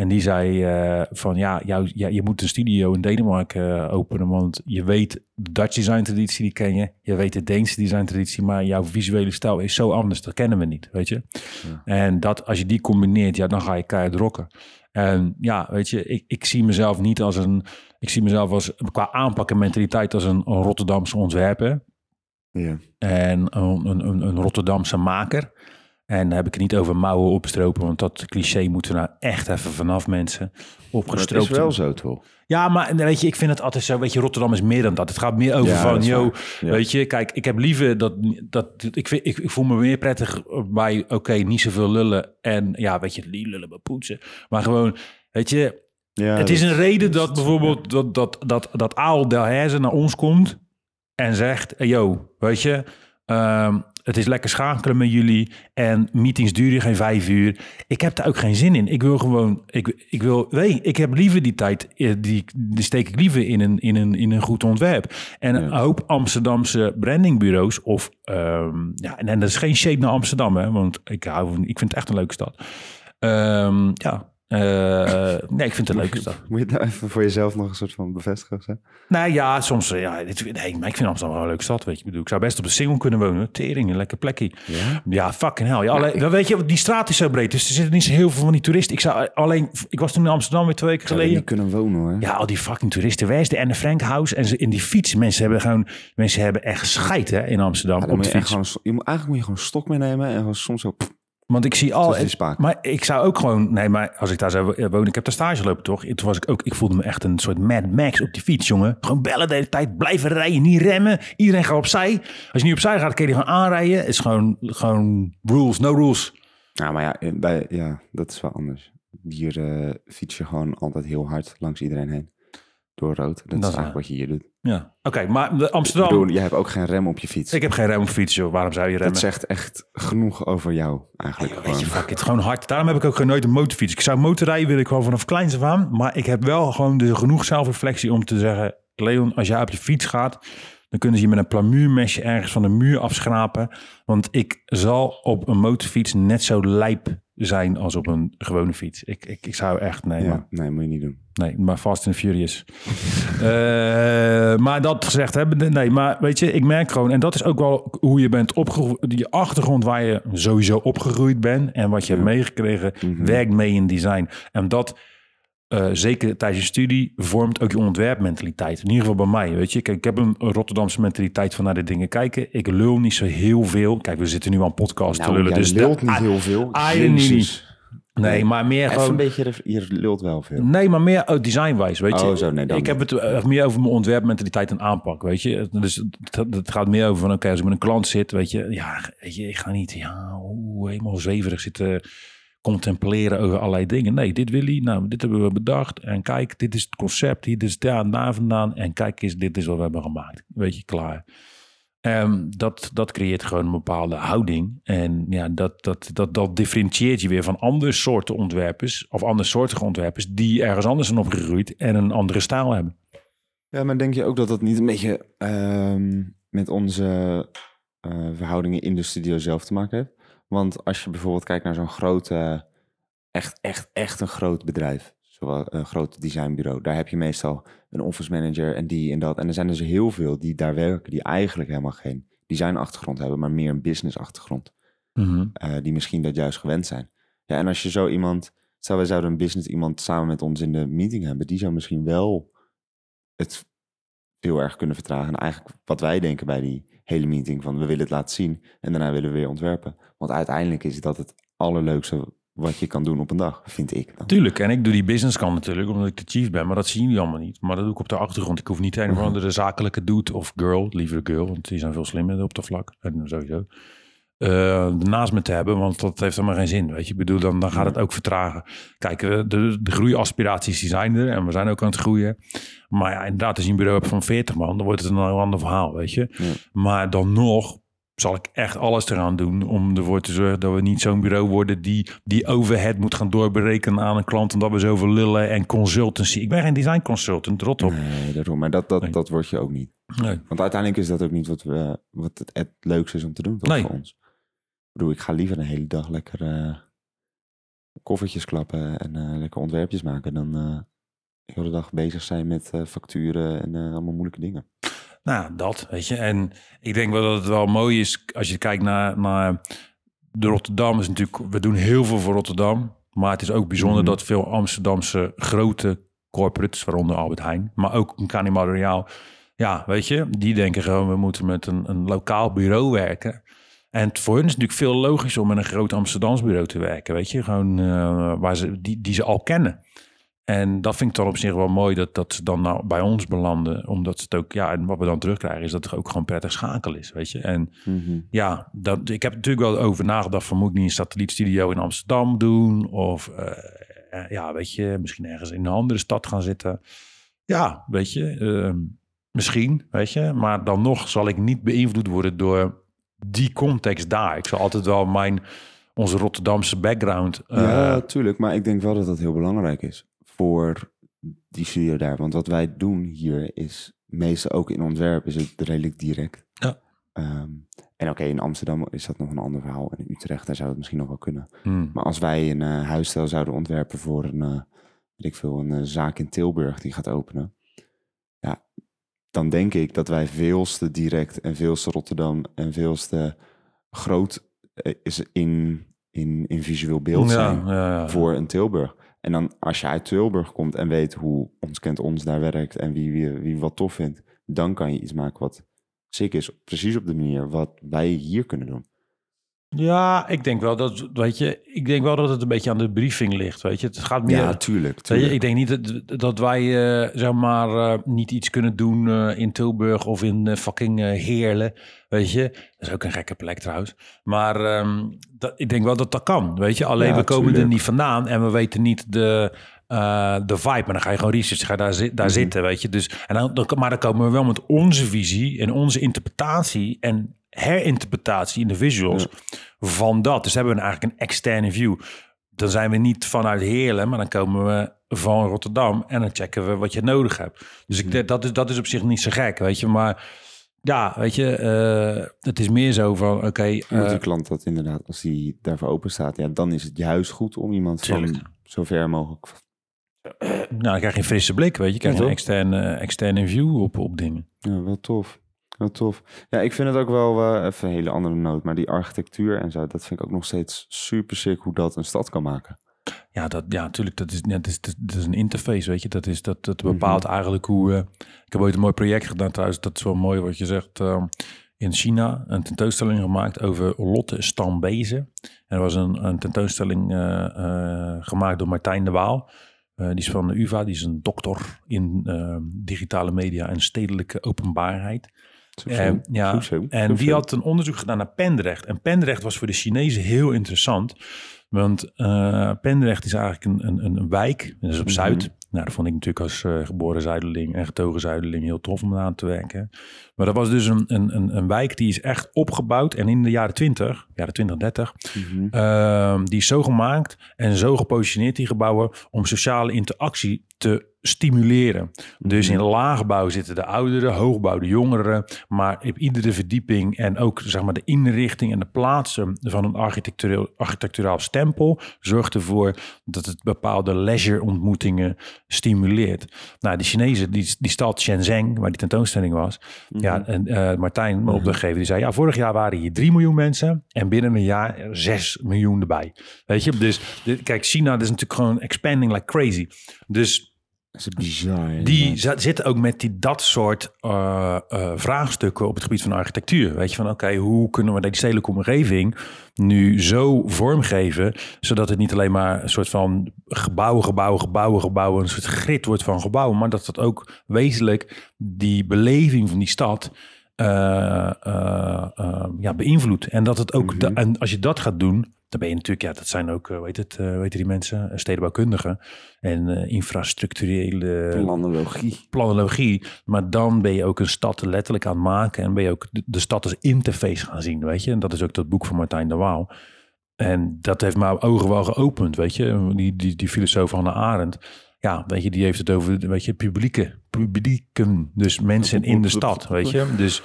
En die zei eh, van ja, jou, ja, je moet een studio in Denemarken eh, openen. Want je weet de Dutch design traditie, die ken je. Je weet de Deense design traditie. Maar jouw visuele stijl is zo anders. Dat kennen we niet, weet je. Ja. En dat, als je die combineert, ja, dan ga je keihard rocken. En ja, weet je, ik, ik zie mezelf niet als een... Ik zie mezelf als, qua aanpak en mentaliteit als een, een Rotterdamse ontwerper. Ja. En een, een, een Rotterdamse maker. En dan heb ik het niet over mouwen opstropen, want dat cliché moeten we nou echt even vanaf mensen. Opgestroopt. is wel zo, toch? Ja, maar weet je, ik vind het altijd zo, weet je, Rotterdam is meer dan dat. Het gaat meer over Ja, van, dat. Ja. weet je, kijk, ik heb liever dat, dat ik, vind, ik, ik voel me meer prettig bij, oké, niet zoveel lullen en ja, weet je, lullen maar poetsen. Maar gewoon, weet je, Ja, het is dat- een reden dat dat bijvoorbeeld dat, dat, dat, dat Aal Delhaize naar ons komt en zegt, yo, weet je, ehm, het is lekker schakelen met jullie en meetings duren geen vijf uur. Ik heb daar ook geen zin in. Ik wil gewoon, ik, ik wil, nee, ik heb liever die tijd, eh, die, die steek ik liever in een, in een, in een goed ontwerp. En een hoop Amsterdamse brandingbureaus of, ehm, ja, en, en dat is geen shade naar Amsterdam, hè, want ik hou, van- ik vind het echt een leuke stad. Ehm, ja, eh, nee, ik vind het een leuke stad. Moet je het nou even voor jezelf nog een soort van bevestigen? zo? Nou ja, soms, eh, ja, dit, nee, maar ik vind Amsterdam wel een leuke stad, weet je. Ik, bedoel, ik zou best op een single kunnen wonen. Tering, een lekker plekje. Ja? Ja, fucking hell. Ja, alleen, weet je, die straat is zo breed, dus er zitten niet zo heel veel van die toeristen. Ik zou alleen, ik was toen in Amsterdam weer twee weken Zou geleden. kunnen wonen, hoor. Ja, al die fucking toeristen. Waar is de Anne Frank House? En ze in die fiets. Mensen hebben gewoon, mensen hebben echt scheid hè, in Amsterdam Ja, op de fiets. gewoon, je moet, eigenlijk moet je gewoon een stok meenemen en gewoon soms zo... pff, Want ik zie al. die. Maar ik zou ook gewoon. Nee, maar als ik daar zou wonen. Ik heb daar stage lopen, toch? Toen was ik ook. Ik voelde me echt een soort Mad Max op die fiets, jongen. Gewoon bellen de hele tijd. Blijven rijden. Niet remmen. Iedereen gaat opzij. Als je niet opzij gaat, kun je gewoon aanrijden. Het is gewoon, gewoon rules. No rules. Ja, maar ja, bij, ja, dat is wel anders. Hier eh, fiets je gewoon altijd heel hard langs iedereen heen. Door rood. Dat, is eigenlijk wat je hier doet. Ja. Oké, maar de Ik Amsterdam. bedoel, jij hebt ook geen rem op je fiets. ik heb geen rem op fiets, joh. Waarom zou je remmen? dat zegt echt genoeg over jou, eigenlijk. Weet gewoon. je, fuck it, gewoon hard. Daarom heb ik ook nooit een motorfiets. Ik zou motorrijden wil ik gewoon vanaf kleins af aan. Maar ik heb wel gewoon de genoeg zelfreflectie om te zeggen... Leon, als jij op je fiets gaat, Dan kunnen ze je met een plamuurmesje ergens van de muur afschrapen. Want ik zal op een motorfiets net zo lijp zijn als op een gewone fiets. Ik, ik, ik zou echt, nee, Ja, maar, nee, moet je niet doen. nee, maar Fast and Furious. Eh, maar dat gezegd hebben, nee, maar weet je, ik merk gewoon, en dat is ook wel hoe je bent opgegroeid, die achtergrond waar je sowieso opgegroeid bent en wat je hebt meegekregen, Mhm. werkt mee in design. En dat, eh, zeker tijdens je studie, vormt ook je ontwerpmentaliteit. In ieder geval bij mij, weet je. Kijk, ik heb een Rotterdamse mentaliteit van naar de dingen kijken. Ik lul niet zo heel veel. Kijk, we zitten nu aan podcast te lullen, Nou, dus lult niet ah, heel veel. ah, niet, Jezus. Nee, maar meer Even gewoon... een beetje, je lult wel veel. Nee, maar meer uit designwijs, weet je. Oh, zo, nee, ik heb het eh, meer over mijn ontwerpmentaliteit en aanpak, weet je. Dus het, gaat meer over van, oké, als ik met een klant zit, weet je, ja, weet je, ik ga niet, ja, helemaal zweverig zitten contempleren over allerlei dingen. Nee, dit wil hij, nou, dit hebben we bedacht. En kijk, dit is het concept, hier is daar en daar vandaan. En kijk eens, dit is wat we hebben gemaakt. Weet je, klaar. Ehm, dat, dat creëert gewoon een bepaalde houding. En ja, dat, dat, dat, dat differentieert je weer van andere soorten ontwerpers... of andere soortige ontwerpers... die ergens anders zijn opgegroeid en een andere stijl hebben. Ja, maar denk je ook dat dat niet een beetje ehm, met onze eh, verhoudingen in de studio zelf te maken heeft? Want als je bijvoorbeeld kijkt naar zo'n grote, echt, echt, echt een groot bedrijf, zoals een groot designbureau, daar heb je meestal een office manager en die en dat. En er zijn dus heel veel die daar werken, die eigenlijk helemaal geen designachtergrond hebben, maar meer een businessachtergrond. eh, die misschien dat juist gewend zijn. Ja, en als je zo iemand, stel wij zouden een business iemand samen met ons in de meeting hebben, die zou misschien wel het heel erg kunnen vertragen. En eigenlijk wat wij denken bij die hele meeting van we willen het laten zien en daarna willen we weer ontwerpen. Want uiteindelijk is dat het allerleukste wat je kan doen op een dag, vind ik dan. Tuurlijk, en ik doe die business kant natuurlijk, omdat ik de chief ben. Maar dat zien jullie allemaal niet. Maar dat doe ik op de achtergrond. Ik hoef niet een of andere zakelijke dude of girl, liever girl, want die zijn veel slimmer op dat vlak. En sowieso. Eh, naast me te hebben, want dat heeft helemaal geen zin. Weet je, ik bedoel, dan, dan gaat het ook vertragen. Kijk, eh, de, de groeiaspiraties die zijn er en we zijn ook aan het groeien. Maar ja, inderdaad, als je een bureau hebt van 40 man, dan wordt het een heel ander verhaal, weet je. Ja. Maar dan nog zal ik echt alles eraan doen om ervoor te zorgen dat we niet zo'n bureau worden die die overhead moet gaan doorberekenen aan een klant omdat we zoveel lullen en consultancy. Ik ben geen design consultant, rot op. Nee, daarom. Maar dat, dat, Nee. dat word je ook niet. Nee. Want uiteindelijk is dat ook niet wat, we, wat het, het leukste is om te doen, toch, Nee. voor ons. Ik bedoel, ik ga liever een hele dag lekker eh, koffertjes klappen en eh, lekker ontwerpjes maken dan eh, de hele dag bezig zijn met facturen en allemaal moeilijke dingen. Nou, dat, weet je. En ik denk wel dat het wel mooi is als je kijkt naar, naar de Rotterdam. Is natuurlijk, we doen heel veel voor Rotterdam. Maar het is ook bijzonder Mhm. dat veel Amsterdamse grote corporates, waaronder Albert Heijn, maar ook een Canima Royal, ja, weet je, die denken gewoon, we moeten met een, een lokaal bureau werken. En het- voor hun is het natuurlijk veel logischer om met een groot Amsterdams bureau te werken, weet je, gewoon eh, waar ze, die, die ze al kennen. En dat vind ik dan op zich wel mooi dat, dat ze dan nou bij ons belanden. Omdat het ook, ja, en wat we dan terugkrijgen is dat het ook gewoon prettig schakel is, weet je. En ja, dat, ik heb natuurlijk wel over nagedacht van moet ik niet een satellietstudio in Amsterdam doen? Of eh, eh, ja, weet je, misschien ergens in een andere stad gaan zitten. Ja, weet je, eh, misschien, weet je. Maar dan nog zal ik niet beïnvloed worden door die context daar. Ik zal altijd wel mijn, onze Rotterdamse background... eh, ja, tuurlijk. Maar ik denk wel dat dat heel belangrijk is voor die studio daar. Want wat wij doen hier is, meestal ook in ontwerp, is het redelijk direct. Ja. Ehm, en oké, in Amsterdam is dat nog een ander verhaal. En in Utrecht, daar zou het misschien nog wel kunnen. hmm. Maar als wij een eh, huisstijl zouden ontwerpen voor een, eh, weet ik veel, een eh, zaak in Tilburg die gaat openen. Ja, dan denk ik dat wij veelste direct en veelste Rotterdam en veelste groot eh, is in, in, in visueel beeld zijn ja, ja, ja. voor een Tilburg. En dan als je uit Tilburg komt en weet hoe ons kent ons daar werkt en wie, wie, wie wat tof vindt, dan kan je iets maken wat sick is. Precies op de manier wat wij hier kunnen doen. Ja, ik denk wel dat, weet je, ik denk wel dat het een beetje aan de briefing ligt, weet je. Het gaat meer... Ja, tuurlijk. Weet je, tuurlijk. ik denk niet dat, dat wij eh, zeg maar eh, niet iets kunnen doen eh, in Tilburg of in fucking Heerlen. Weet je, dat is ook een gekke plek trouwens. Maar ehm, dat, ik denk wel dat dat kan. Weet je, alleen Ja, we komen er tuurlijk. niet vandaan en we weten niet de, de vibe. Maar dan ga je gewoon research, ga je daar, zi- daar Mhm. zitten, weet je. Dus, en dan, dan, maar dan komen we wel met onze visie en onze interpretatie en herinterpretatie in de visuals van dat. Dus hebben we eigenlijk een externe view. Dan zijn we niet vanuit Heerlen, maar dan komen we van Rotterdam en dan checken we wat je nodig hebt. Dus ik, denk dat, is, dat is op zich niet zo gek, weet je. Maar ja, weet je, eh, het is meer zo van, oké, Moet eh, die klant dat inderdaad, als die daarvoor open staat, ja, dan is het juist goed om iemand Tuurlijk. van zo ver mogelijk. nou, dan krijg je een frisse blik, weet je. Je krijgt Ja, een externe, externe view op, op dingen. Ja, wel tof. Wel tof. Ja, ik vind het ook wel eh, even een hele andere noot, maar die architectuur en zo, dat vind ik ook nog steeds super sick hoe dat een stad kan maken. Ja, dat, ja, natuurlijk. Dat is, net is, dat is een interface, weet je. Dat, is, dat, dat bepaalt eigenlijk hoe... eh, ik heb ooit een mooi project gedaan trouwens. Dat is wel mooi wat je zegt. ehm, in China een tentoonstelling gemaakt over Lotte Stambezen. En er was een, een tentoonstelling eh, gemaakt door Martijn de Waal. Die is van de UvA. Die is een doctor in eh, digitale media en stedelijke openbaarheid. Eh, ja, Goed zo, en die had een onderzoek gedaan naar Pendrecht. En Pendrecht was voor de Chinezen heel interessant. Want eh Pendrecht is eigenlijk een, een, een- wijk. Dat is op Mhm. Zuid. Nou, dat vond ik natuurlijk als eh, geboren Zuiderling en getogen Zuiderling heel tof om aan te werken. Maar dat was dus een, een, een, een wijk die is echt opgebouwd. En in de jaren 20, jaren 20, 30, Mhm. Ehm, die is zo gemaakt en zo gepositioneerd, die gebouwen, om sociale interactie te stimuleren. Dus in laagbouw zitten de ouderen, hoogbouw de jongeren, maar op iedere verdieping en ook zeg maar de inrichting en de plaatsen van een architectureel, architecturaal stempel zorgt ervoor dat het bepaalde leisure-ontmoetingen stimuleert. Nou, de Chinezen, die, die stad Shenzhen, waar die tentoonstelling was, ja, en eh, Martijn, mijn opdrachtgever, die zei, ja, vorig jaar waren hier 3 miljoen mensen en binnen een jaar 6 miljoen erbij. Weet je, dus dit- kijk, China is natuurlijk gewoon expanding like crazy. Dus Dat is bizar. die zitten ook met die, dat soort eh, eh, vraagstukken op het gebied van architectuur. Weet je, van oké, hoe kunnen we die stedelijke omgeving nu zo vormgeven, zodat het niet alleen maar een soort van gebouwen, gebouwen, gebouwen, gebouwen, een soort grid wordt van gebouwen, maar dat het ook wezenlijk die beleving van die stad eh, ja, beïnvloedt. En dat het ook, de- en als je dat gaat doen, dan ben je natuurlijk, ja, dat zijn ook, eh, weet het, eh, weten die mensen, eh, stedenbouwkundigen en eh, infrastructurele Planologie. planologie. Maar dan ben je ook een stad letterlijk aan het maken. En ben je ook de, de stad als interface gaan zien, weet je. En dat is ook dat boek van Martijn de Waal. En dat heeft mijn ogen wel geopend, weet je. Die, die, die filosoof Hannah Arendt. Ja, weet je, die heeft het over, weet je, publieke. Publieken, dus mensen in de stad, weet je. Dus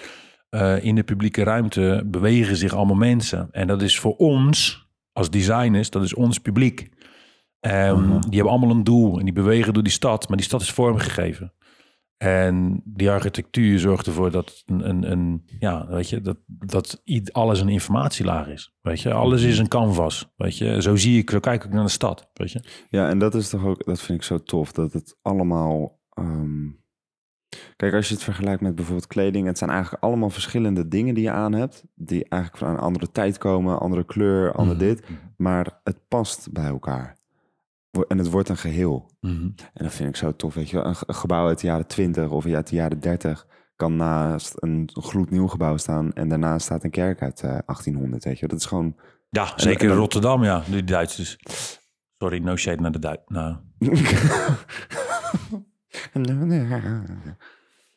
in de publieke ruimte bewegen zich allemaal mensen. En dat is voor ons, als designers, dat is ons publiek. Ehm, Mhm. Die hebben allemaal een doel en die bewegen door die stad, maar die stad is vormgegeven. En die architectuur zorgt ervoor dat een, een, een ja, weet je, dat, dat alles een informatielaag is. Weet je, alles is een canvas. Weet je, zo zie ik, zo kijk ik naar de stad. Weet je, Ja, en dat is toch ook, dat vind ik zo tof, dat het allemaal. ehm, Kijk, als je het vergelijkt met bijvoorbeeld kleding, het zijn eigenlijk allemaal verschillende dingen die je aan hebt, die eigenlijk van een andere tijd komen, andere kleur, ander Mhm. dit, maar het past bij elkaar. En het wordt een geheel. Mhm. En dat vind ik zo tof, weet je. Een, ge- een gebouw uit de jaren 20 of uit de jaren 30 kan naast een gloednieuw gebouw staan en daarnaast staat een kerk uit eh, 1800, weet je. Dat is gewoon... Ja, zeker en in Rotterdam, ja, die Duitsers. Sorry, no shade naar de Duitsers. Nou,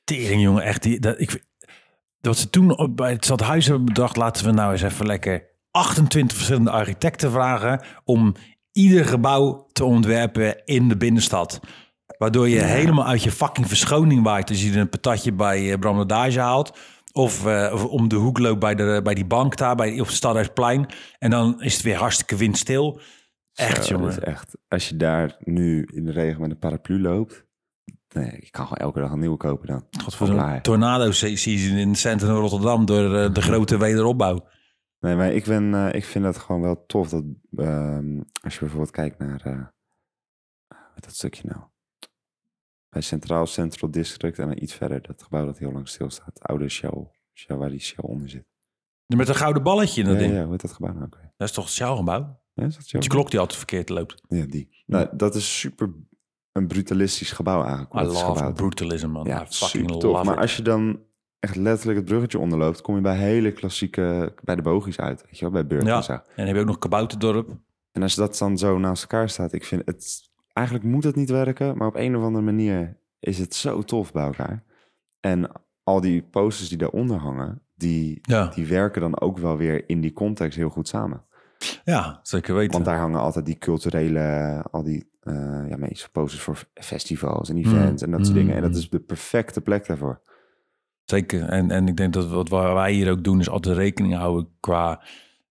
tering jongen, echt. Die, dat, ik, dat ze toen op- bij het stadhuis hebben bedacht, laten we nou eens even lekker 28 verschillende architecten vragen om ieder gebouw te ontwerpen in de binnenstad. Waardoor je helemaal uit je fucking verschoning waait als je een patatje bij eh, Bram de Dage haalt. Of, eh, of om de hoek loopt bij, de, bij die bank daar, bij, op het Stadhuisplein. En dan is het weer hartstikke windstil. Echt, Zo, jongen. is echt. Als je daar nu in de regen met een paraplu loopt, nee, ik kan gewoon elke dag een nieuwe kopen dan. Godverdomme, Klaar. tornado se- season in het centrum van Rotterdam door eh, de grote wederopbouw. Nee, maar ik, ben, eh, ik vind dat gewoon wel tof dat ehm, als je bijvoorbeeld kijkt naar eh, wat dat stukje nou. Bij Centraal Central District en dan iets verder, dat gebouw dat heel lang stilstaat. Oude Shell, Shell waar die Shell onder zit. Met een gouden balletje in dat Ja, ding. ja, hoe heet dat gebouw nou ook? Dat is toch het Sjouwgebouw? Ja, is dat Shell? Die klok die altijd verkeerd loopt. Ja, die. Nou, dat is super een brutalistisch gebouw hoe I love gebouwd. brutalism, man. Ja, I fucking tof. love Maar it. als je dan echt letterlijk het bruggetje onderloopt, kom je bij hele klassieke, bij de bogies uit, weet je wel, bij Beurt Ja. en zo. En dan heb je ook nog Kabouterdorp. En als dat dan zo naast elkaar staat, ik vind het, eigenlijk moet het niet werken, maar op een of andere manier is het zo tof bij elkaar. En al die posters die daaronder hangen, die, Ja, die werken dan ook wel weer in die context heel goed samen. ja zeker weten. Want daar hangen altijd die culturele, al die ja, meeste posters voor festivals en events en dat soort Mm. dingen. En dat is de perfecte plek daarvoor. Zeker. En, en ik denk dat wat wij hier ook doen is altijd rekening houden qua...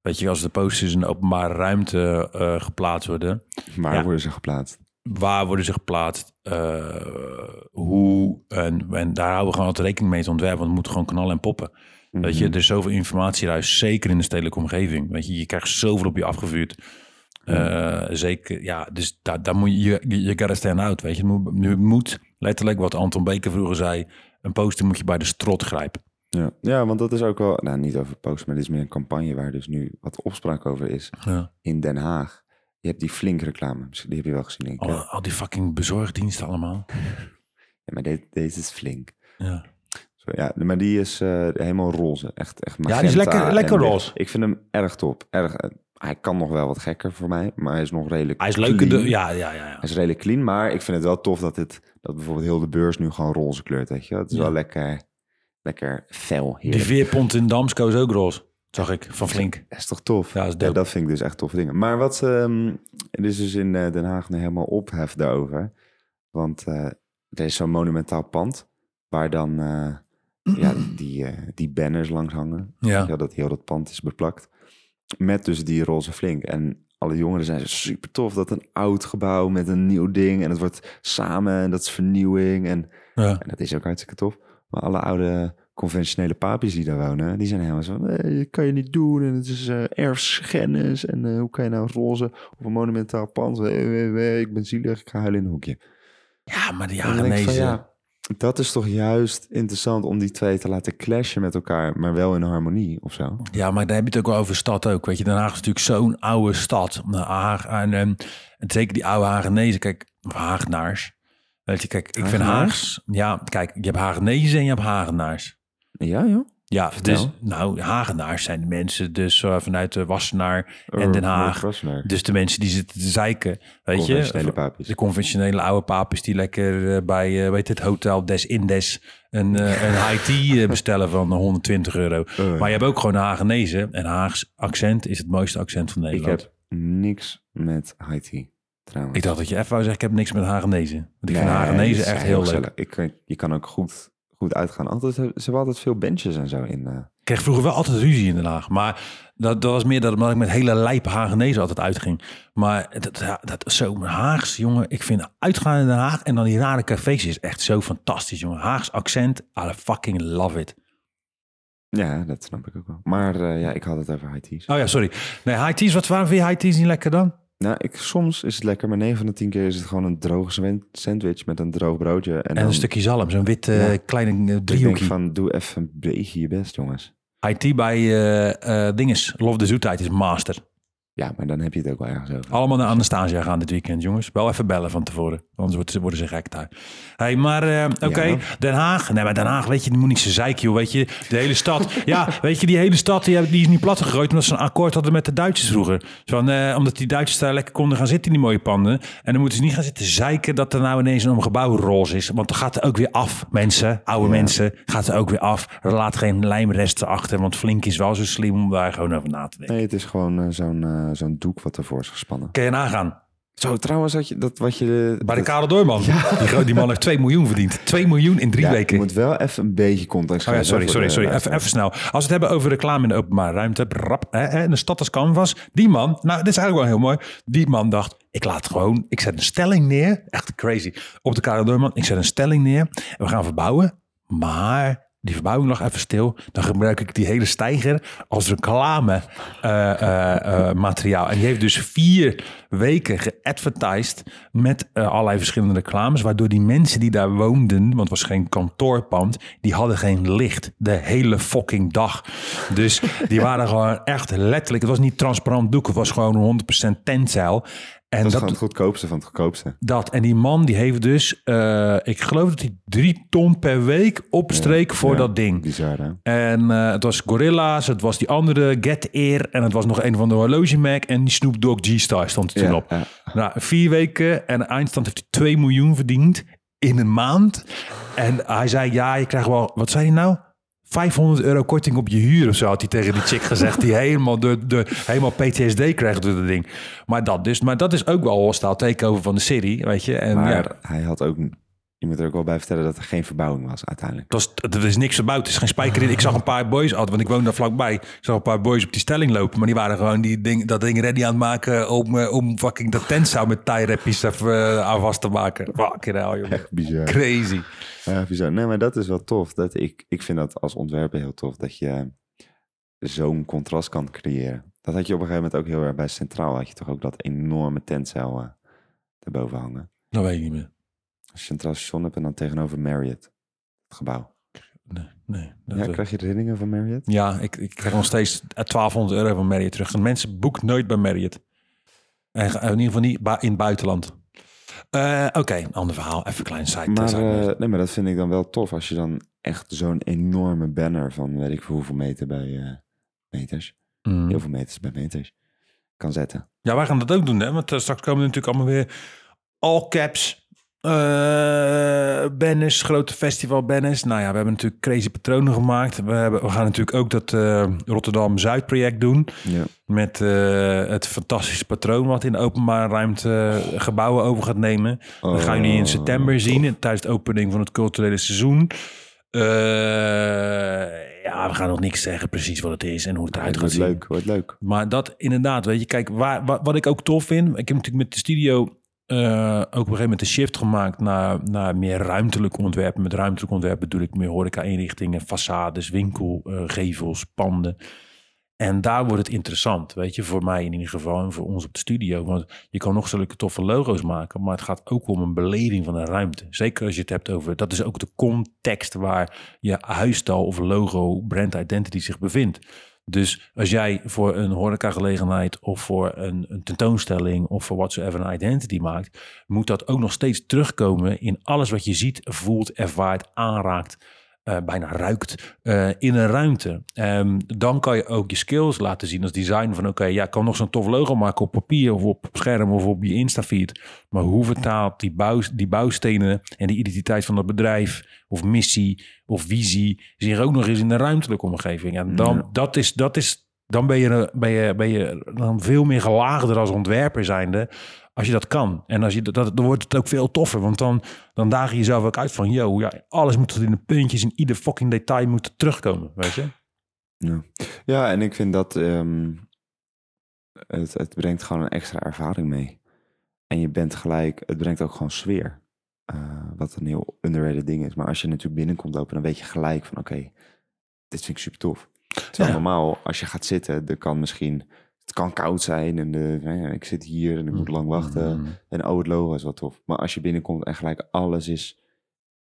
Weet je, als de posters in de openbare ruimte eh, geplaatst worden... Waar Ja. worden ze geplaatst? waar worden ze geplaatst, eh, hoe en, en daar houden we gewoon altijd rekening mee te ontwerpen, want het moet gewoon knallen en poppen. Weet je, er is zoveel informatie thuis, zeker in de stedelijke omgeving. Weet je, je krijgt zoveel op je afgevuurd. Eh, zeker, ja, dus daar, daar moet je, je, je gotta stand out, weet je. Je moet, moet letterlijk, wat Anton Beker vroeger zei, een poster moet je bij de strot grijpen. Ja. ja, want dat is ook wel, nou niet over post, maar dit is meer een campagne waar dus nu wat opspraak over is Ja. in Den Haag. Je hebt die flink reclame, die heb je wel gezien denk ik. Al, hè? al die fucking bezorgdiensten allemaal. Ja, maar de- deze is flink. Ja. Zo, ja, maar die is eh, helemaal roze, echt, echt Ja, die is magenta lekker- lekker roze. Ik vind hem erg top. Erg, eh, hij kan nog wel wat gekker voor mij, maar hij is nog redelijk Hij is clean. de, ja, ja, ja. ja. Hij is redelijk clean, maar ik vind het wel tof dat, het, dat bijvoorbeeld heel de beurs nu gewoon roze kleurt, weet je. Het is Ja. wel lekker, lekker fel Die hier. veerpont in Damsko is ook roze, zag ik, van Flink. Dat is toch tof? Ja, dat Ja, vind ik dus echt toffe dingen. Maar wat, ehm er is dus in eh, Den Haag nu helemaal ophef daarover. Want eh, er is zo'n monumentaal pand waar dan eh, ja, die, die banners langs hangen. Ja. Ja, dat heel dat pand is beplakt. Met dus die roze flink. En alle jongeren zijn super tof dat een oud gebouw met een nieuw ding. En het wordt samen en dat is vernieuwing. En, Ja. en dat is ook hartstikke tof. Maar alle oude conventionele papies die daar wonen, die zijn helemaal zo van, nee, dat kan je niet doen. En het is eh erfschennis. En eh, hoe kan je nou roze of een monumentaal pand? Eh, eh, eh, ik ben zielig, ik ga huilen in een hoekje. Ja, maar van, Hagenezen... ja, dat is toch juist interessant om die twee te laten clashen met elkaar, maar wel in harmonie of zo. Ja, maar daar heb je het ook wel over stad ook. Weet je, Den Haag is natuurlijk zo'n oude stad. Nou, Haag, en, ehm, en zeker die oude Hagenezen. Kijk, of Hagenaars. Weet je, kijk, ik vind? Haags... Ja, kijk, je hebt Hagenezen en je hebt Hagenaars. Ja, joh. Ja, Vertel. dus, nou, Hagenaars zijn de mensen dus eh, vanuit de Wassenaar en Den Oh, Haag. Wassenaar. Dus de mensen die zitten te zeiken, weet je. Papies. De conventionele oude papes die lekker eh, bij, eh, weet het, Hotel Des Indes een, eh, een high tea eh, bestellen van 120 euro. Oh, Maar je hebt ook gewoon Hagenezen. En Haags accent is het mooiste accent van ik Nederland. heb niks met Haiti, trouwens. Ik dacht dat je even wou zeggen, ik heb niks met Hagenezen. Want ik Nee, vind Hagenezen echt heel leuk. Ik, je kan ook goed, goed uitgaan. Altijd, ze hebben altijd veel benches en zo in. eh. Ik kreeg vroeger wel altijd ruzie in Den Haag. Maar dat, dat was meer dat omdat ik met hele lijpe Hagenezen altijd uitging. Maar dat, dat zo Haags, jongen. Ik vind uitgaan in Den Haag en dan die rare cafés is echt zo fantastisch, jongen. Haags accent, I fucking love it. Ja, dat snap ik ook wel. Maar eh, ja, ik had het over Haiti's. Oh ja, sorry. Nee, high teas, wat waren je high teas niet lekker dan? Nou, ik, soms is het lekker, maar 9 van de 10 keer is het gewoon een droge sandwich met een droog broodje. En, En dan, een stukje zalm, zo'n wit eh, Ja. kleine eh, ik denk driehoekje. van, doe even een beetje je best, jongens. Tea bij eh eh dinges. Love de Zoetheid is master. Ja, maar dan heb je het ook wel ergens over. Allemaal naar Anastasia gaan dit weekend, jongens. Wel even bellen van tevoren, anders worden ze, worden ze gek daar. hey, maar eh, oké, Ja. Den Haag. Nee, maar Den Haag, weet je, die moet niet zo zeiken, joh. Weet je, de hele stad. ja, weet je, die hele stad, die, die is niet plat gegooid... omdat ze een akkoord hadden met de Duitsers vroeger. Zo Van, eh, omdat die Duitsers daar lekker konden gaan zitten in die mooie panden. En dan moeten ze niet gaan zitten zeiken... dat er nou ineens een gebouw roze is. Want dan gaat er ook weer af, mensen. Oude mensen, gaat er ook weer af. Er laat geen lijmresten achter... want Flink is wel zo slim om daar gewoon over na te denken. Nee, het is gewoon eh, zo'n eh, zo'n doek wat ervoor is gespannen. Kun je nagaan? Zo, trouwens, dat, je, dat wat je... Bij de Karel Doorman. Die, gro- die man heeft 2 miljoen verdiend. 2 miljoen in drie ja, weken. Je moet wel even een beetje context Oh ja, sorry, sorry, sorry. Even, even snel. Als we het hebben over reclame in de openbare ruimte. Rap, hè, de stad als canvas. Die man, nou, dit is eigenlijk wel heel mooi. Die man dacht, ik laat gewoon, ik zet een stelling neer. Echt crazy. Op de Karel Doorman, ik zet een stelling neer. En we gaan verbouwen. Maar die verbouwing lag even stil. Dan gebruik ik die hele stijger als reclame eh, eh, eh, materiaal. En die heeft dus vier weken geadvertised met allerlei verschillende reclames. Waardoor die mensen die daar woonden, want het was geen kantoorpand, die hadden geen licht de hele fucking dag. Dus die waren gewoon echt letterlijk, het was niet transparant doek, het was gewoon 100% tentzeil. En Dat is dat, het goedkoopste van het goedkoopste. dat. En die man die heeft dus, eh, ik geloof dat hij drie ton per week opstreek voor Ja, dat ding. Bizar, hè? En eh, het was Gorilla's, het was die andere Get Air en het was nog een van de horlogemerk en die Snoop Dogg G-Star stond er toen Ja, op. Nou, vier weken en eindstand heeft hij 2 miljoen verdiend in een maand. En hij zei, ja, je krijgt wel, wat zei hij nou? 500 euro korting op je huur of zo had hij tegen die chick gezegd. Die helemaal, de, de, helemaal PTSD krijgt door dat ding. Maar dat dus. Maar dat is ook wel hostile takeover van de serie, weet je. En Maar ja, hij had ook je moet er ook wel bij vertellen dat er geen verbouwing was uiteindelijk. Was, er is niks verbouwd. Het is geen spijker in. Ik zag een paar boys want ik woon daar vlakbij. Ik zag een paar boys op die stelling lopen. Maar die waren gewoon die ding, dat ding ready aan het maken om, eh, om fucking dat tentsouw met tie rappies even eh, aan vast te maken. Fucking hell, jongen. Echt bizar. Crazy. Ja, bizar. Nee, maar dat is wel tof. Dat ik, ik vind dat als ontwerper heel tof dat je zo'n contrast kan creëren. Dat had je op een gegeven moment ook heel erg bij Centraal. Had je toch ook dat enorme tentcel eh, erboven hangen. Dat weet ik niet meer. Centraal Station hebt en dan tegenover Marriott, het gebouw. Nee, nee. Dat, Ja, eh, krijg je herinneringen van Marriott? ja ik, ik krijg nog steeds 1200 euro van Marriott terug. En mensen boeken nooit bij Marriott. En ga- in ieder geval niet in het buitenland. Eh, Oké, ander verhaal. Even een klein side. Maar, eh, nee, maar dat vind ik dan wel tof als je dan echt zo'n enorme banner van weet ik veel hoeveel meter bij eh, meters, Mm. heel veel meters bij meters, kan zetten. Ja, wij gaan dat ook doen, hè? Want eh, straks komen er natuurlijk allemaal weer all caps. Eh banners, grote festival banners. Nou ja, we hebben natuurlijk crazy patronen gemaakt. We, hebben, we gaan natuurlijk ook dat eh, Rotterdam Zuid project doen. Ja. Met eh, het fantastische patroon wat in de openbare ruimte gebouwen over gaat nemen. Dat gaan jullie in Oh, september zien tijdens de opening van het culturele seizoen. Ja, we gaan nog niks zeggen precies wat het is en hoe het eruit gaat zien. leuk, wordt leuk. Maar dat inderdaad, weet je, kijk, waar, wa- wat, ik ook tof vind. Ik heb natuurlijk met de studio eh, ook op een gegeven moment een shift gemaakt naar, naar meer ruimtelijk ontwerpen. Met ruimtelijk ontwerp bedoel ik meer horeca-inrichtingen, façades, winkelgevels, panden. En daar wordt het interessant, weet je, voor mij in ieder geval en voor ons op de studio. Want je kan nog zulke toffe logo's maken, maar het gaat ook om een beleving van een ruimte. Zeker als je het hebt over, dat is ook de context waar je huisstijl of logo, brand identity zich bevindt. Dus als jij voor een horecagelegenheid of voor een, een tentoonstelling of voor whatsoever een identity maakt, moet dat ook nog steeds terugkomen in alles wat je ziet, voelt, ervaart, aanraakt, eh, bijna ruikt eh, in een ruimte. Ehm, dan kan je ook je skills laten zien als designer van oké, ja, ik kan nog zo'n tof logo maken op papier of op scherm of op je Insta-feed. Maar hoe vertaalt die, bouw, die bouwstenen en die identiteit van dat bedrijf of missie of visie zich ook nog eens in de ruimtelijke omgeving? En dan, Ja. dat is, dat is, dan ben je, ben, je, ben je dan veel meer gelaagder als ontwerper zijnde als je dat kan. En als je dat, dat- dan wordt het ook veel toffer. Want dan, dan daag je jezelf ook uit van... yo, ja, alles moet tot in de puntjes... in ieder fucking detail moet terugkomen, weet je? Ja, ja en ik vind dat ehm, het, het brengt gewoon een extra ervaring mee. En je bent gelijk, het brengt ook gewoon sfeer. Eh, wat een heel underrated ding is. Maar als je natuurlijk binnenkomt lopen, dan weet je gelijk van oké, dit vind ik super tof. Terwijl Ja. normaal, als je gaat zitten, er kan misschien, het kan koud zijn en de, nou ja, ik zit hier en ik moet lang wachten. Mm. En oh, het logo is wel tof. Maar als je binnenkomt en gelijk alles is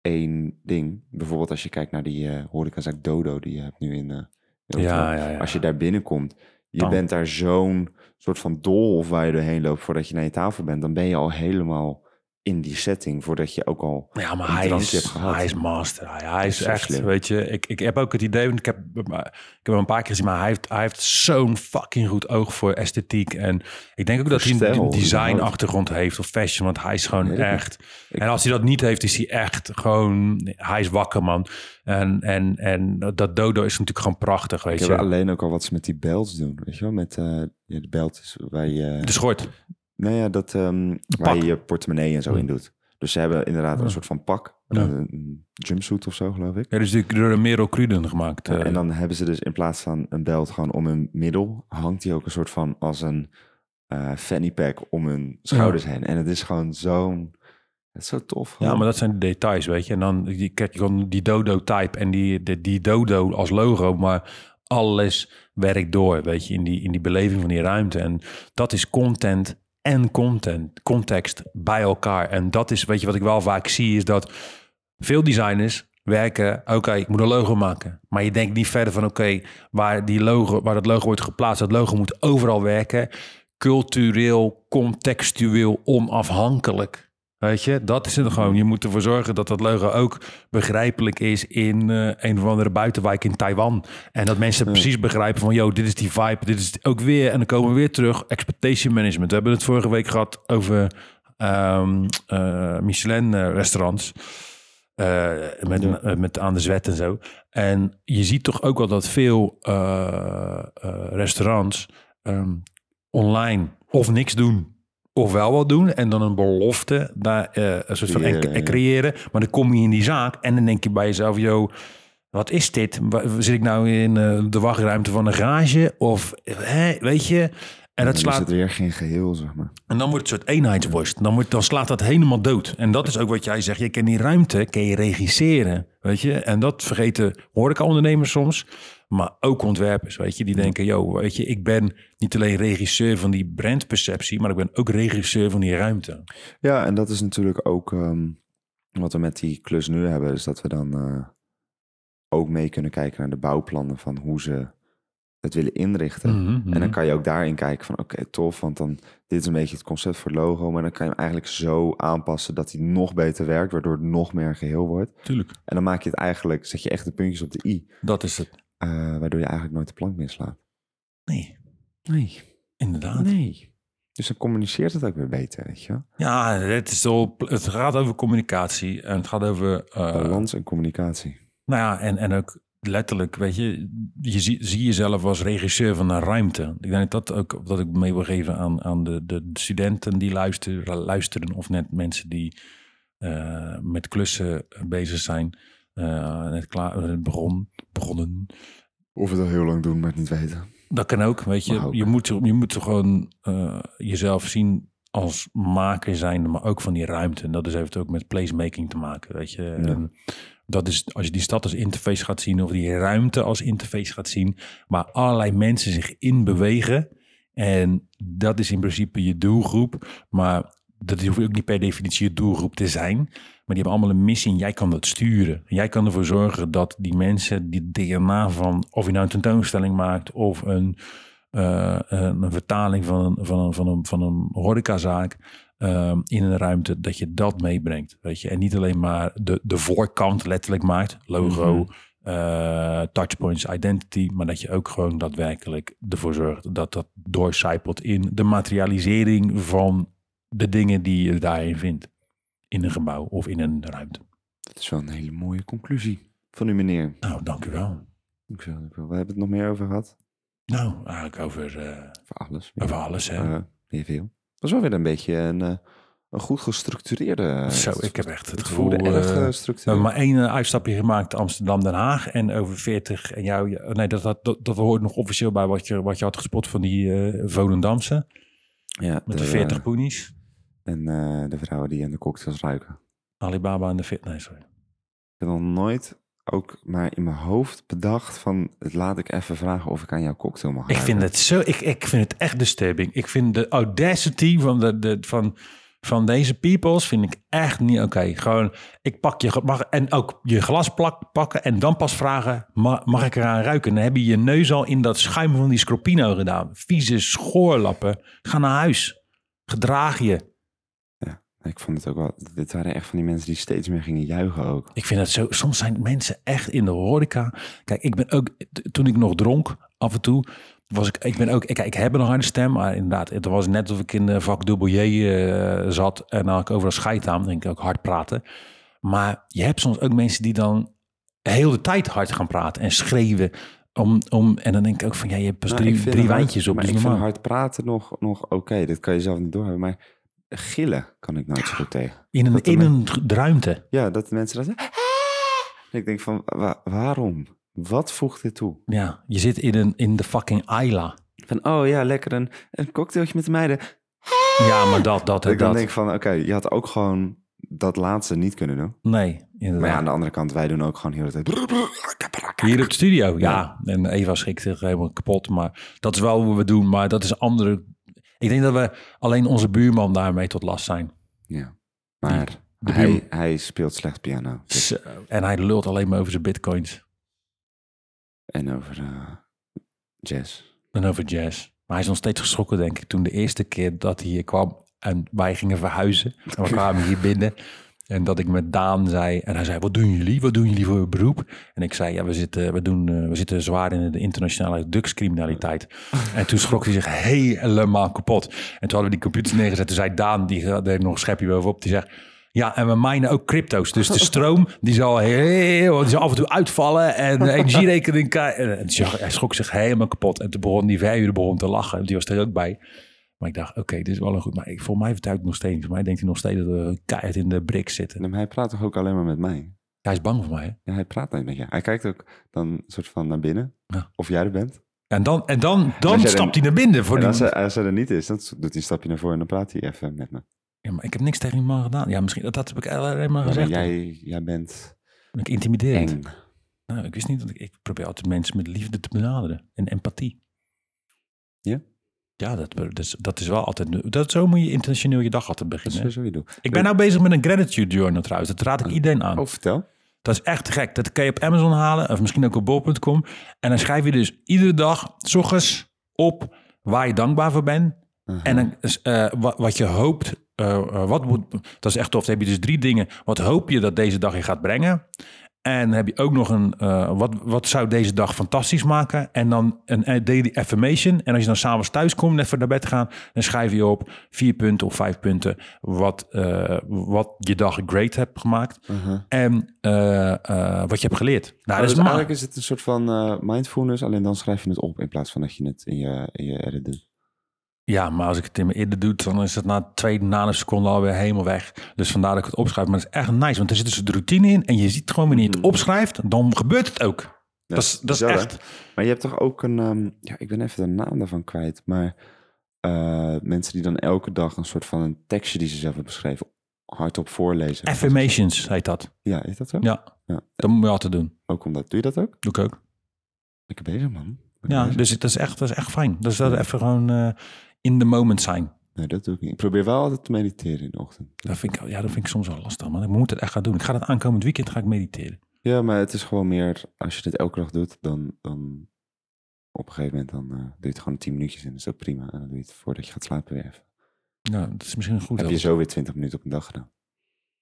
één ding. Bijvoorbeeld als je kijkt naar die eh horecazaak Dodo die je hebt nu in... eh, in Rotterdam. Ja, ja, ja. Als je daar binnenkomt, je Dan- bent daar zo'n soort van doolhof waar je doorheen loopt voordat je naar je tafel bent. Dan ben je al helemaal in die setting voordat je ook al... Ja, maar hij is, hebt gehad. hij is master. Hij, hij is echt, slim. weet je... Ik, ik heb ook het idee... want Ik heb, ik heb hem een paar keer gezien... maar hij heeft, hij heeft zo'n fucking goed oog voor esthetiek. En ik denk ook dat hij een- design achtergrond heeft... of fashion, want hij is gewoon echt... Ik- En als hij dat niet heeft, is hij echt gewoon... Hij is wakker, man. En, en, en dat dodo is natuurlijk gewoon prachtig, weet Ik je. alleen ook al wat ze met die belts doen, weet je wel? Met ja, de belt is waar je... De schort. Nou ja, dat, ehm, waar je je portemonnee en zo in doet. Dus ze hebben inderdaad Ja. een soort van pak. Ja. Een, jumpsuit of zo, geloof ik. Ja, dus die door Cruden gemaakt. Ja, eh. en dan hebben ze dus in plaats van een belt gewoon om hun middel, hangt die ook een soort van als een eh fanny pack om hun schouders heen. En het is gewoon zo'n, het is zo tof. Ja, gewoon. maar dat zijn de details, weet je. En dan, kijk, je kan die dodo-type en die, die, die dodo als logo, maar alles werkt door, weet je, in die, in die beleving van die ruimte. En dat is content en content, context bij elkaar. En dat is, weet je, wat ik wel vaak zie, is dat veel designers werken, oké, ik moet een logo maken. Maar je denkt niet verder van, oké, waar die logo, waar dat logo wordt geplaatst, dat logo moet overal werken. Cultureel, contextueel, onafhankelijk. Weet je, dat is het gewoon. Je moet ervoor zorgen dat dat logo ook begrijpelijk is in eh, een of andere buitenwijk in Taiwan. En dat mensen precies begrijpen van, yo, dit is die vibe, dit is ook weer. En dan komen we weer terug, expectation management. We hebben het vorige week gehad over ehm eh, Michelin-restaurants. eh, met, Ja. met aan de zwet en zo. En je ziet toch ook wel dat veel restaurants ehm, online of niks doen. Ofwel wat doen en dan een belofte daar eh, een soort van en- Creëren, en creëren. Maar dan kom je in die zaak en dan denk je bij jezelf, yo, wat is dit? Zit ik nou in eh, de wachtruimte van een garage? Of, hè, weet je? En dat Dan is slaat het weer geen geheel, zeg maar. en dan wordt het een soort eenheidsworst. Dan, wordt, dan slaat dat helemaal dood. En dat is ook wat jij zegt. Je kan die ruimte kan je regisseren. Weet je? En dat vergeten horeca-ondernemers soms. Maar ook ontwerpers. Weet je? Die denken, yo, weet je, ik ben niet alleen regisseur van die brandperceptie. Maar ik ben ook regisseur van die ruimte. Ja, en dat is natuurlijk ook ehm, wat we met die klus nu hebben. Is dat we dan eh, ook mee kunnen kijken naar de bouwplannen van hoe ze het willen inrichten. Mhm, En dan kan je ook daarin kijken van oké, tof, want dan dit is een beetje het concept voor het logo. Maar dan kan je hem eigenlijk zo aanpassen dat hij nog beter werkt, waardoor het nog meer een geheel wordt. Tuurlijk. En dan maak je het eigenlijk, zet je echt de puntjes op de i, Dat is het. Eh, waardoor je eigenlijk nooit de plank mislaat. Nee, Nee, inderdaad. nee. Dus dan communiceert het ook weer beter, weet je wel? Ja, het, is zo, het gaat over communicatie. En het gaat over... eh, Balans en communicatie. Nou ja, en, en ook letterlijk, weet je, je zie, zie jezelf als regisseur van een ruimte. Ik denk dat dat ook dat ik mee wil geven aan, aan de, de studenten die luisteren, luisteren of net mensen die eh, met klussen bezig zijn. Eh, net klaar, begon, begonnen. Of we het al heel lang doen, maar het niet weten. Dat kan ook, weet je. Je moet, je moet gewoon eh, jezelf zien als maker zijn, maar ook van die ruimte. En dat is, heeft ook met placemaking te maken, weet je. En dat is, als je die stad als interface gaat zien, of die ruimte als interface gaat zien, waar allerlei mensen zich in bewegen. En dat is in principe je doelgroep. Maar dat hoeft ook niet per definitie je doelgroep te zijn. Maar die hebben allemaal een missie en jij kan dat sturen. Jij kan ervoor zorgen dat die mensen die DNA van, of je nou een tentoonstelling maakt of een, eh, een, vertaling van een, van een, van een, van een horecazaak ehm, in een ruimte, dat je dat meebrengt. Weet je? En niet alleen maar de, de voorkant letterlijk maakt, logo, eh, touchpoints, identity, maar dat je ook gewoon daadwerkelijk ervoor zorgt dat dat doorcijpelt in de materialisering van de dingen die je daarin vindt. In een gebouw of in een ruimte. Dat is wel een hele mooie conclusie van u, meneer. Nou, dank u wel. Ik zeg, we hebben het nog meer over gehad. Nou, eigenlijk over, Voor alles. over alles. Hè. Heel veel. Dat was wel weer een beetje een, eh, een goed gestructureerde... Zo, ik heb echt het gevoel... erg we hebben maar één uitstapje gemaakt, Amsterdam-Den Haag. En over 40 en jou... Nee, dat, dat, dat, dat hoort nog officieel bij wat je, wat je had gespot van die Volendamse. ja, Met de 40 poenies. En eh, de vrouwen die aan de cocktails ruiken. Alibaba en de fit. Nee, sorry. Ik heb nog nooit ook maar in mijn hoofd bedacht van... het laat ik even vragen of ik aan jouw cocktail mag Ik vind ruiken. het zo... Ik, ik vind het echt disturbing. Ik vind de audacity van, de, de, van, van deze peoples vind ik echt niet oké. Gewoon, ik pak je... Mag, en ook je glas plak, pakken en dan pas vragen... Mag, mag ik eraan ruiken? Dan heb je je neus al in dat schuim van die Scropino gedaan. Vieze schoorlappen. Ga naar huis. Gedraag je. Ik vond het ook wel... Dit waren echt van die mensen die steeds meer gingen juichen ook. Ik vind het zo. Soms zijn mensen echt in de horeca. Kijk, ik ben ook. Toen ik nog dronk, af en toe. Was ik, ik ben ook. Ik, ik heb een harde stem, maar inderdaad, het was net of ik in de vak dubbel J eh, zat. En dan had ik overal scheid aan. Denk ik ook hard praten. Maar je hebt soms ook mensen die dan heel de tijd hard gaan praten en schreeuwen. Om, om, en dan denk ik ook van ja, je hebt pas Nou, drie, vind drie wijntjes op. Maar Dus ik vind normaal. hard praten nog, nog oké. Dit kan je zelf niet doorhebben. Maar gillen kan ik nooit zo goed tegen. In een, in een ruimte. Ja, dat de mensen dat zeggen. En ik denk van, wa- waarom? Wat voegt dit toe? Ja, je zit in, een, in de fucking Ayla. Van, oh ja, lekker een, een cocktailtje met de meiden. Ja, maar dat, dat, Dat ik dan dat. denk van, oké, je had ook gewoon dat laatste niet kunnen doen. Nee, inderdaad. Maar ja, aan de andere kant, wij doen ook gewoon heel de tijd... Hier op de studio, ja. En Eva schrikt zich helemaal kapot. Maar dat is wel hoe we doen. Maar dat is andere... Ik denk dat we alleen onze buurman daarmee tot last zijn. Ja, maar hij, hij speelt slecht piano. Dus- Zo. En hij lult alleen maar over zijn bitcoins. En over eh, jazz. En over jazz. Maar hij is nog steeds geschrokken, denk ik. Toen de eerste keer dat hij hier kwam en wij gingen verhuizen. En we kwamen hier binnen. En dat ik met Daan zei. En hij zei, wat doen jullie? Wat doen jullie voor beroep? En ik zei, ja, we zitten, we doen, eh, we zitten zwaar in de internationale drugscriminaliteit. En toen schrok hij zich helemaal kapot. En toen hadden we die computers neergezet. Toen zei Daan, die had nog een schepje bovenop. Die zegt, ja, en we minen ook crypto's. Dus de stroom, die zal, heel, die zal af en toe uitvallen. En de energierekening... En hij schrok zich helemaal kapot. En toen begon die verhuurder begon te lachen. Die was er ook bij. Maar ik dacht, oké, dit is wel een goed. Maar ik, voor mij hij nog steeds. Voor mij denkt hij nog steeds dat we keihard in de brik zitten. Nee, maar hij praat toch ook alleen maar met mij? Hij is bang voor mij. Hè? Ja, hij praat niet met je. Hij kijkt ook dan soort van naar binnen. Ja. Of jij er bent. En dan, en dan, dan stapt hij naar binnen. Voor En die... als hij, als hij er niet is, dan doet hij een stapje naar voren en dan praat hij even met me. Ja, maar ik heb niks tegen die man gedaan. Ja, misschien dat, dat heb ik alleen maar Ja, maar gezegd. jij, jij bent Ben ik intimiderend. eng. Nou, ik wist niet dat ik, ik probeer altijd mensen met liefde te benaderen en empathie. Ja? Ja, dat, dat, is, dat is wel altijd. Dat, zo moet je intentioneel je dag altijd Dat is beginnen. je doet. Ik ben nou bezig met een gratitude journal trouwens. Dat raad ik iedereen aan. Oh, vertel. Dat is echt gek. Dat kan je op Amazon halen of misschien ook op bol.com. En dan schrijf je dus iedere dag, s ochtends, op waar je dankbaar voor bent. Uh-huh. En dan, eh, wat, wat je hoopt, eh, eh, wat moet, dat is echt tof. Dan heb je dus drie dingen. Wat hoop je dat deze dag je gaat brengen? En dan heb je ook nog een, eh, wat, wat zou deze dag fantastisch maken? En dan een eh, daily affirmation. En als je dan s'avonds thuis komt, net voor naar bed gaan, dan schrijf je op vier punten of vijf punten wat, eh, wat je dag great hebt gemaakt. Uh-huh. En wat je hebt geleerd. Nou, Oh, dat dus is maar. eigenlijk is het een soort van mindfulness, alleen dan schrijf je het op in plaats van dat je het in je, in je edit doet. Ja, maar als ik het in mijn eerder doe, dan is het na twee nanoseconden alweer helemaal weg. Dus vandaar dat ik het opschrijf. Maar het is echt nice, want er zit dus de routine in. En je ziet gewoon wanneer je het opschrijft, dan gebeurt het ook. Ja, dat is, dat is bizar, hè? echt... Maar je hebt toch ook een, ehm, ja, ik ben even de naam daarvan kwijt, maar eh, mensen die dan elke dag een soort van een tekstje die ze zelf hebben beschreven hardop voorlezen. Affirmations heet dat. Ja, is dat zo? Ja, Ja. dat moet je altijd doen. Ook omdat, doe je dat ook? Doe ik ook. Lekker bezig, man. Lekker Ja, bezig. dus dat is echt, dat is echt fijn. Dus dat even gewoon eh, in the moment zijn. Nee, dat doe ik niet. Ik probeer wel altijd te mediteren in de ochtend. Dat vind ik, ja, dat vind ik soms wel lastig, man. Ik moet het echt gaan doen. Ik ga het aankomend weekend ga ik mediteren. Ja, maar het is gewoon meer, als je dit elke dag doet, dan, dan op een gegeven moment dan eh, doe je het gewoon 10 minuutjes in. Dat is ook prima. En dan doe je het voordat je gaat slapen weer even. Ja, dat is misschien goed. Heb je zo weer 20 minuten op een dag gedaan.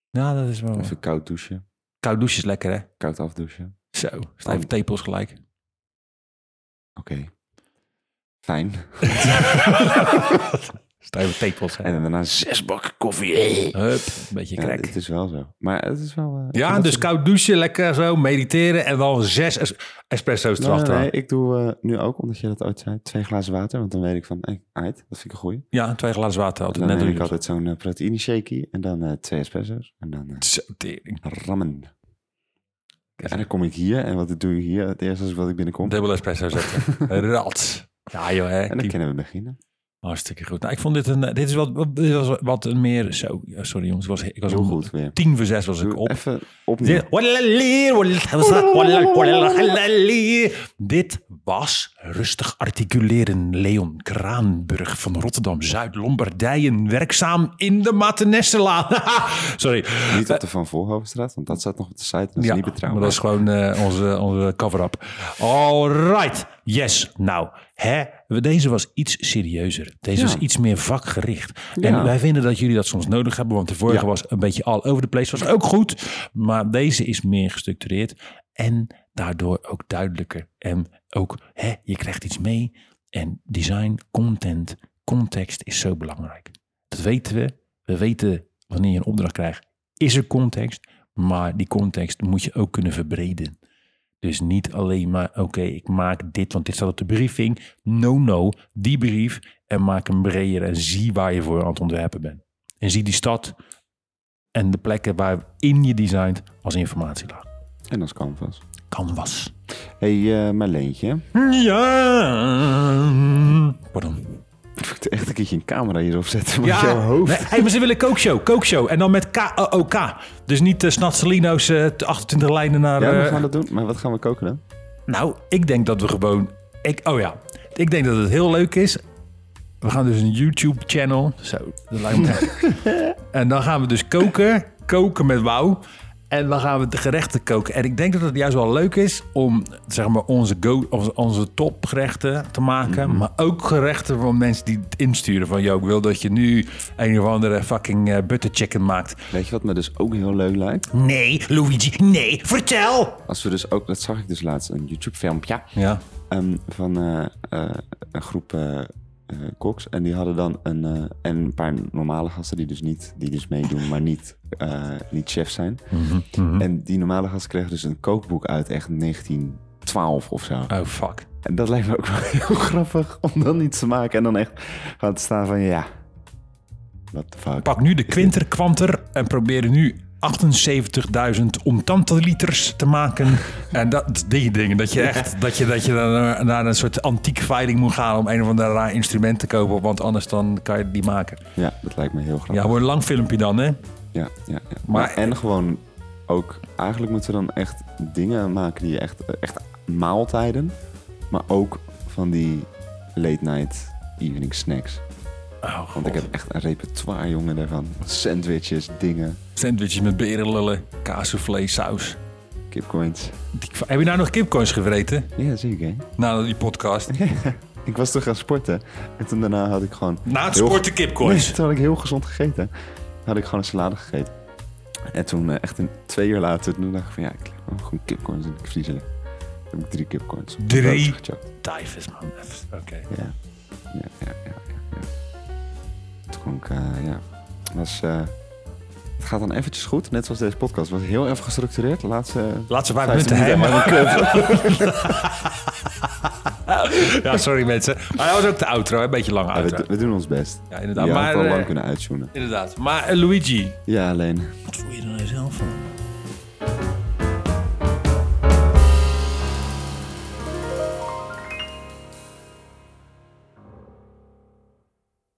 Ja, dat is wel... Even koud douchen, Koud douchen is lekker, hè? koud afdouchen. Zo, stijve tepels gelijk. Oké. Fijn. Stijve tepels, hè? En dan daarna zes bakken koffie. Hup, een beetje Ja, krek. het is wel zo. Maar het is wel... eh, Ja, dus koud douchen, lekker zo, mediteren en dan zes es- espresso's Nee, nee, ik doe eh, nu ook, omdat je dat ooit zei, twee glazen water. Want dan weet ik van, hey, uit, dat vind ik een goeie. Ja, twee glazen water En altijd. dan Net neem ik altijd zo'n eh, proteïne shakie en dan eh, twee espresso's. En dan eh, rammen. En dan kom ik hier en wat doe ik hier? Het eerste is wat ik binnenkom. Dubbel espresso zetten. Rats. Ja joh, hè. En dan Die- kunnen we beginnen. Hartstikke goed. Nou, ik vond dit een, dit is wat, dit was wat een meer, zo, ja, sorry jongens, ik was, ik was Heel goed weer. tien voor zes was ik op. even opnieuw. Dit was rustig articuleren Leon Kraanburg van Rotterdam, Zuid-Lombardije, werkzaam in de Matenestelaan. Sorry. Niet op de Van Volhovenstraat, want dat staat nog op de site. Dat is niet maar betrouwbaar. dat is gewoon eh, onze, onze cover-up. All right. Yes. Nou, hè, deze was iets serieuzer. Deze Ja. was iets meer vakgericht. Ja. En wij vinden dat jullie dat soms nodig hebben, want de vorige Ja. was een beetje all over the place. Was ook goed, maar deze is meer gestructureerd en daardoor ook duidelijker. En ook, hè, je krijgt iets mee. En design, content, context is zo belangrijk. Dat weten we. We weten wanneer je een opdracht krijgt, is er context. Maar die context moet je ook kunnen verbreden. Dus niet alleen maar, oké, ik maak dit, want dit staat op de briefing. No, no, die brief en maak hem breder en zie waar je voor aan het ontwerpen bent. En zie die stad en de plekken waarin je designt als informatielaag. En als canvas. Canvas. hey, eh Marleentje. Ja. Pardon. Ik moet echt een keertje een camera hierop zetten. Met Ja, jouw hoofd. nee, hey, maar ze willen kookshow, kookshow. En dan met K-O-O-K. Dus niet uh, Snatselino's eh 28 lijnen naar... Ja, we eh, gaan dat doen. Maar wat gaan we koken dan? Nou, ik denk dat we gewoon. Ik, oh ja, ik denk dat het heel leuk is. We gaan dus een YouTube-channel. Zo, dat lijkt me. En dan gaan we dus koken. Koken met wauw. En dan gaan we de gerechten koken. En ik denk dat het juist wel leuk is om zeg maar, onze, go, onze, topgerechten te maken. Maar ook gerechten van mensen die het insturen. Van, joh, ik wil dat je nu een of andere fucking eh, butter chicken maakt. Weet je wat me dus ook heel leuk lijkt? Nee, Luigi, nee, vertel! Als we dus ook, dat zag ik dus laatst, een YouTube-filmpje Ja, ehm, van eh, eh, een groep koks. En die hadden dan een, eh, en een paar normale gasten die dus niet, die dus meedoen, maar niet, eh, niet chef zijn. Mhm. En die normale gasten kregen dus een kookboek uit echt 12 of zo. Oh, fuck. En dat lijkt me ook wel heel grappig om dan iets te maken en dan echt gaan te staan van ja. What the fuck. Pak nu de kwinter kwanter en probeer nu 78.000 liters te maken. En dat, die dingen, dat je echt dat je, dat je dan naar een soort antiek veiling moet gaan om een of ander raar instrument te kopen, want anders dan kan je niet maken. Ja, dat lijkt me heel grappig. Ja, wordt een lang filmpje dan, hè? Ja, ja, ja. Maar- Maar, en gewoon ook, eigenlijk moeten we dan echt dingen maken die echt, echt maaltijden, maar ook van die late night evening snacks. Oh, Want ik heb echt een repertoire, jongen, daarvan. Sandwiches, dingen, Sandwiches met berenlullen, kaassoufflé, saus. kipcoins. Die- Heb je nou nog kipcoins gevreten? Ja, zeker. Na die podcast. Ik was toch gaan sporten en toen daarna had ik gewoon... Na het heel- sporten kipcoins. Nee, toen had ik heel gezond gegeten. Had ik gewoon een salade gegeten. En toen eh, echt een, twee uur later, toen dacht ik van ja, ik leg gewoon kipcorns in de vriezer. Toen heb ik drie kipcorns. op Drie? Tyfus, man. Oké. Ja, ja, ja, ja. Kon ik, eh, ja. Was, eh, het gaat dan eventjes goed, net zoals deze podcast. Het was heel even gestructureerd. De laatste Laatste 15 minuten helemaal. Ja, sorry mensen. Maar dat was ook de outro, een beetje lange Ja, we, we doen ons best. Ja, inderdaad. Je had Maar, het al eh, lang kunnen uitzoenen. Inderdaad. Maar Luigi, Ja, alleen. wat voel je er nou zelf van?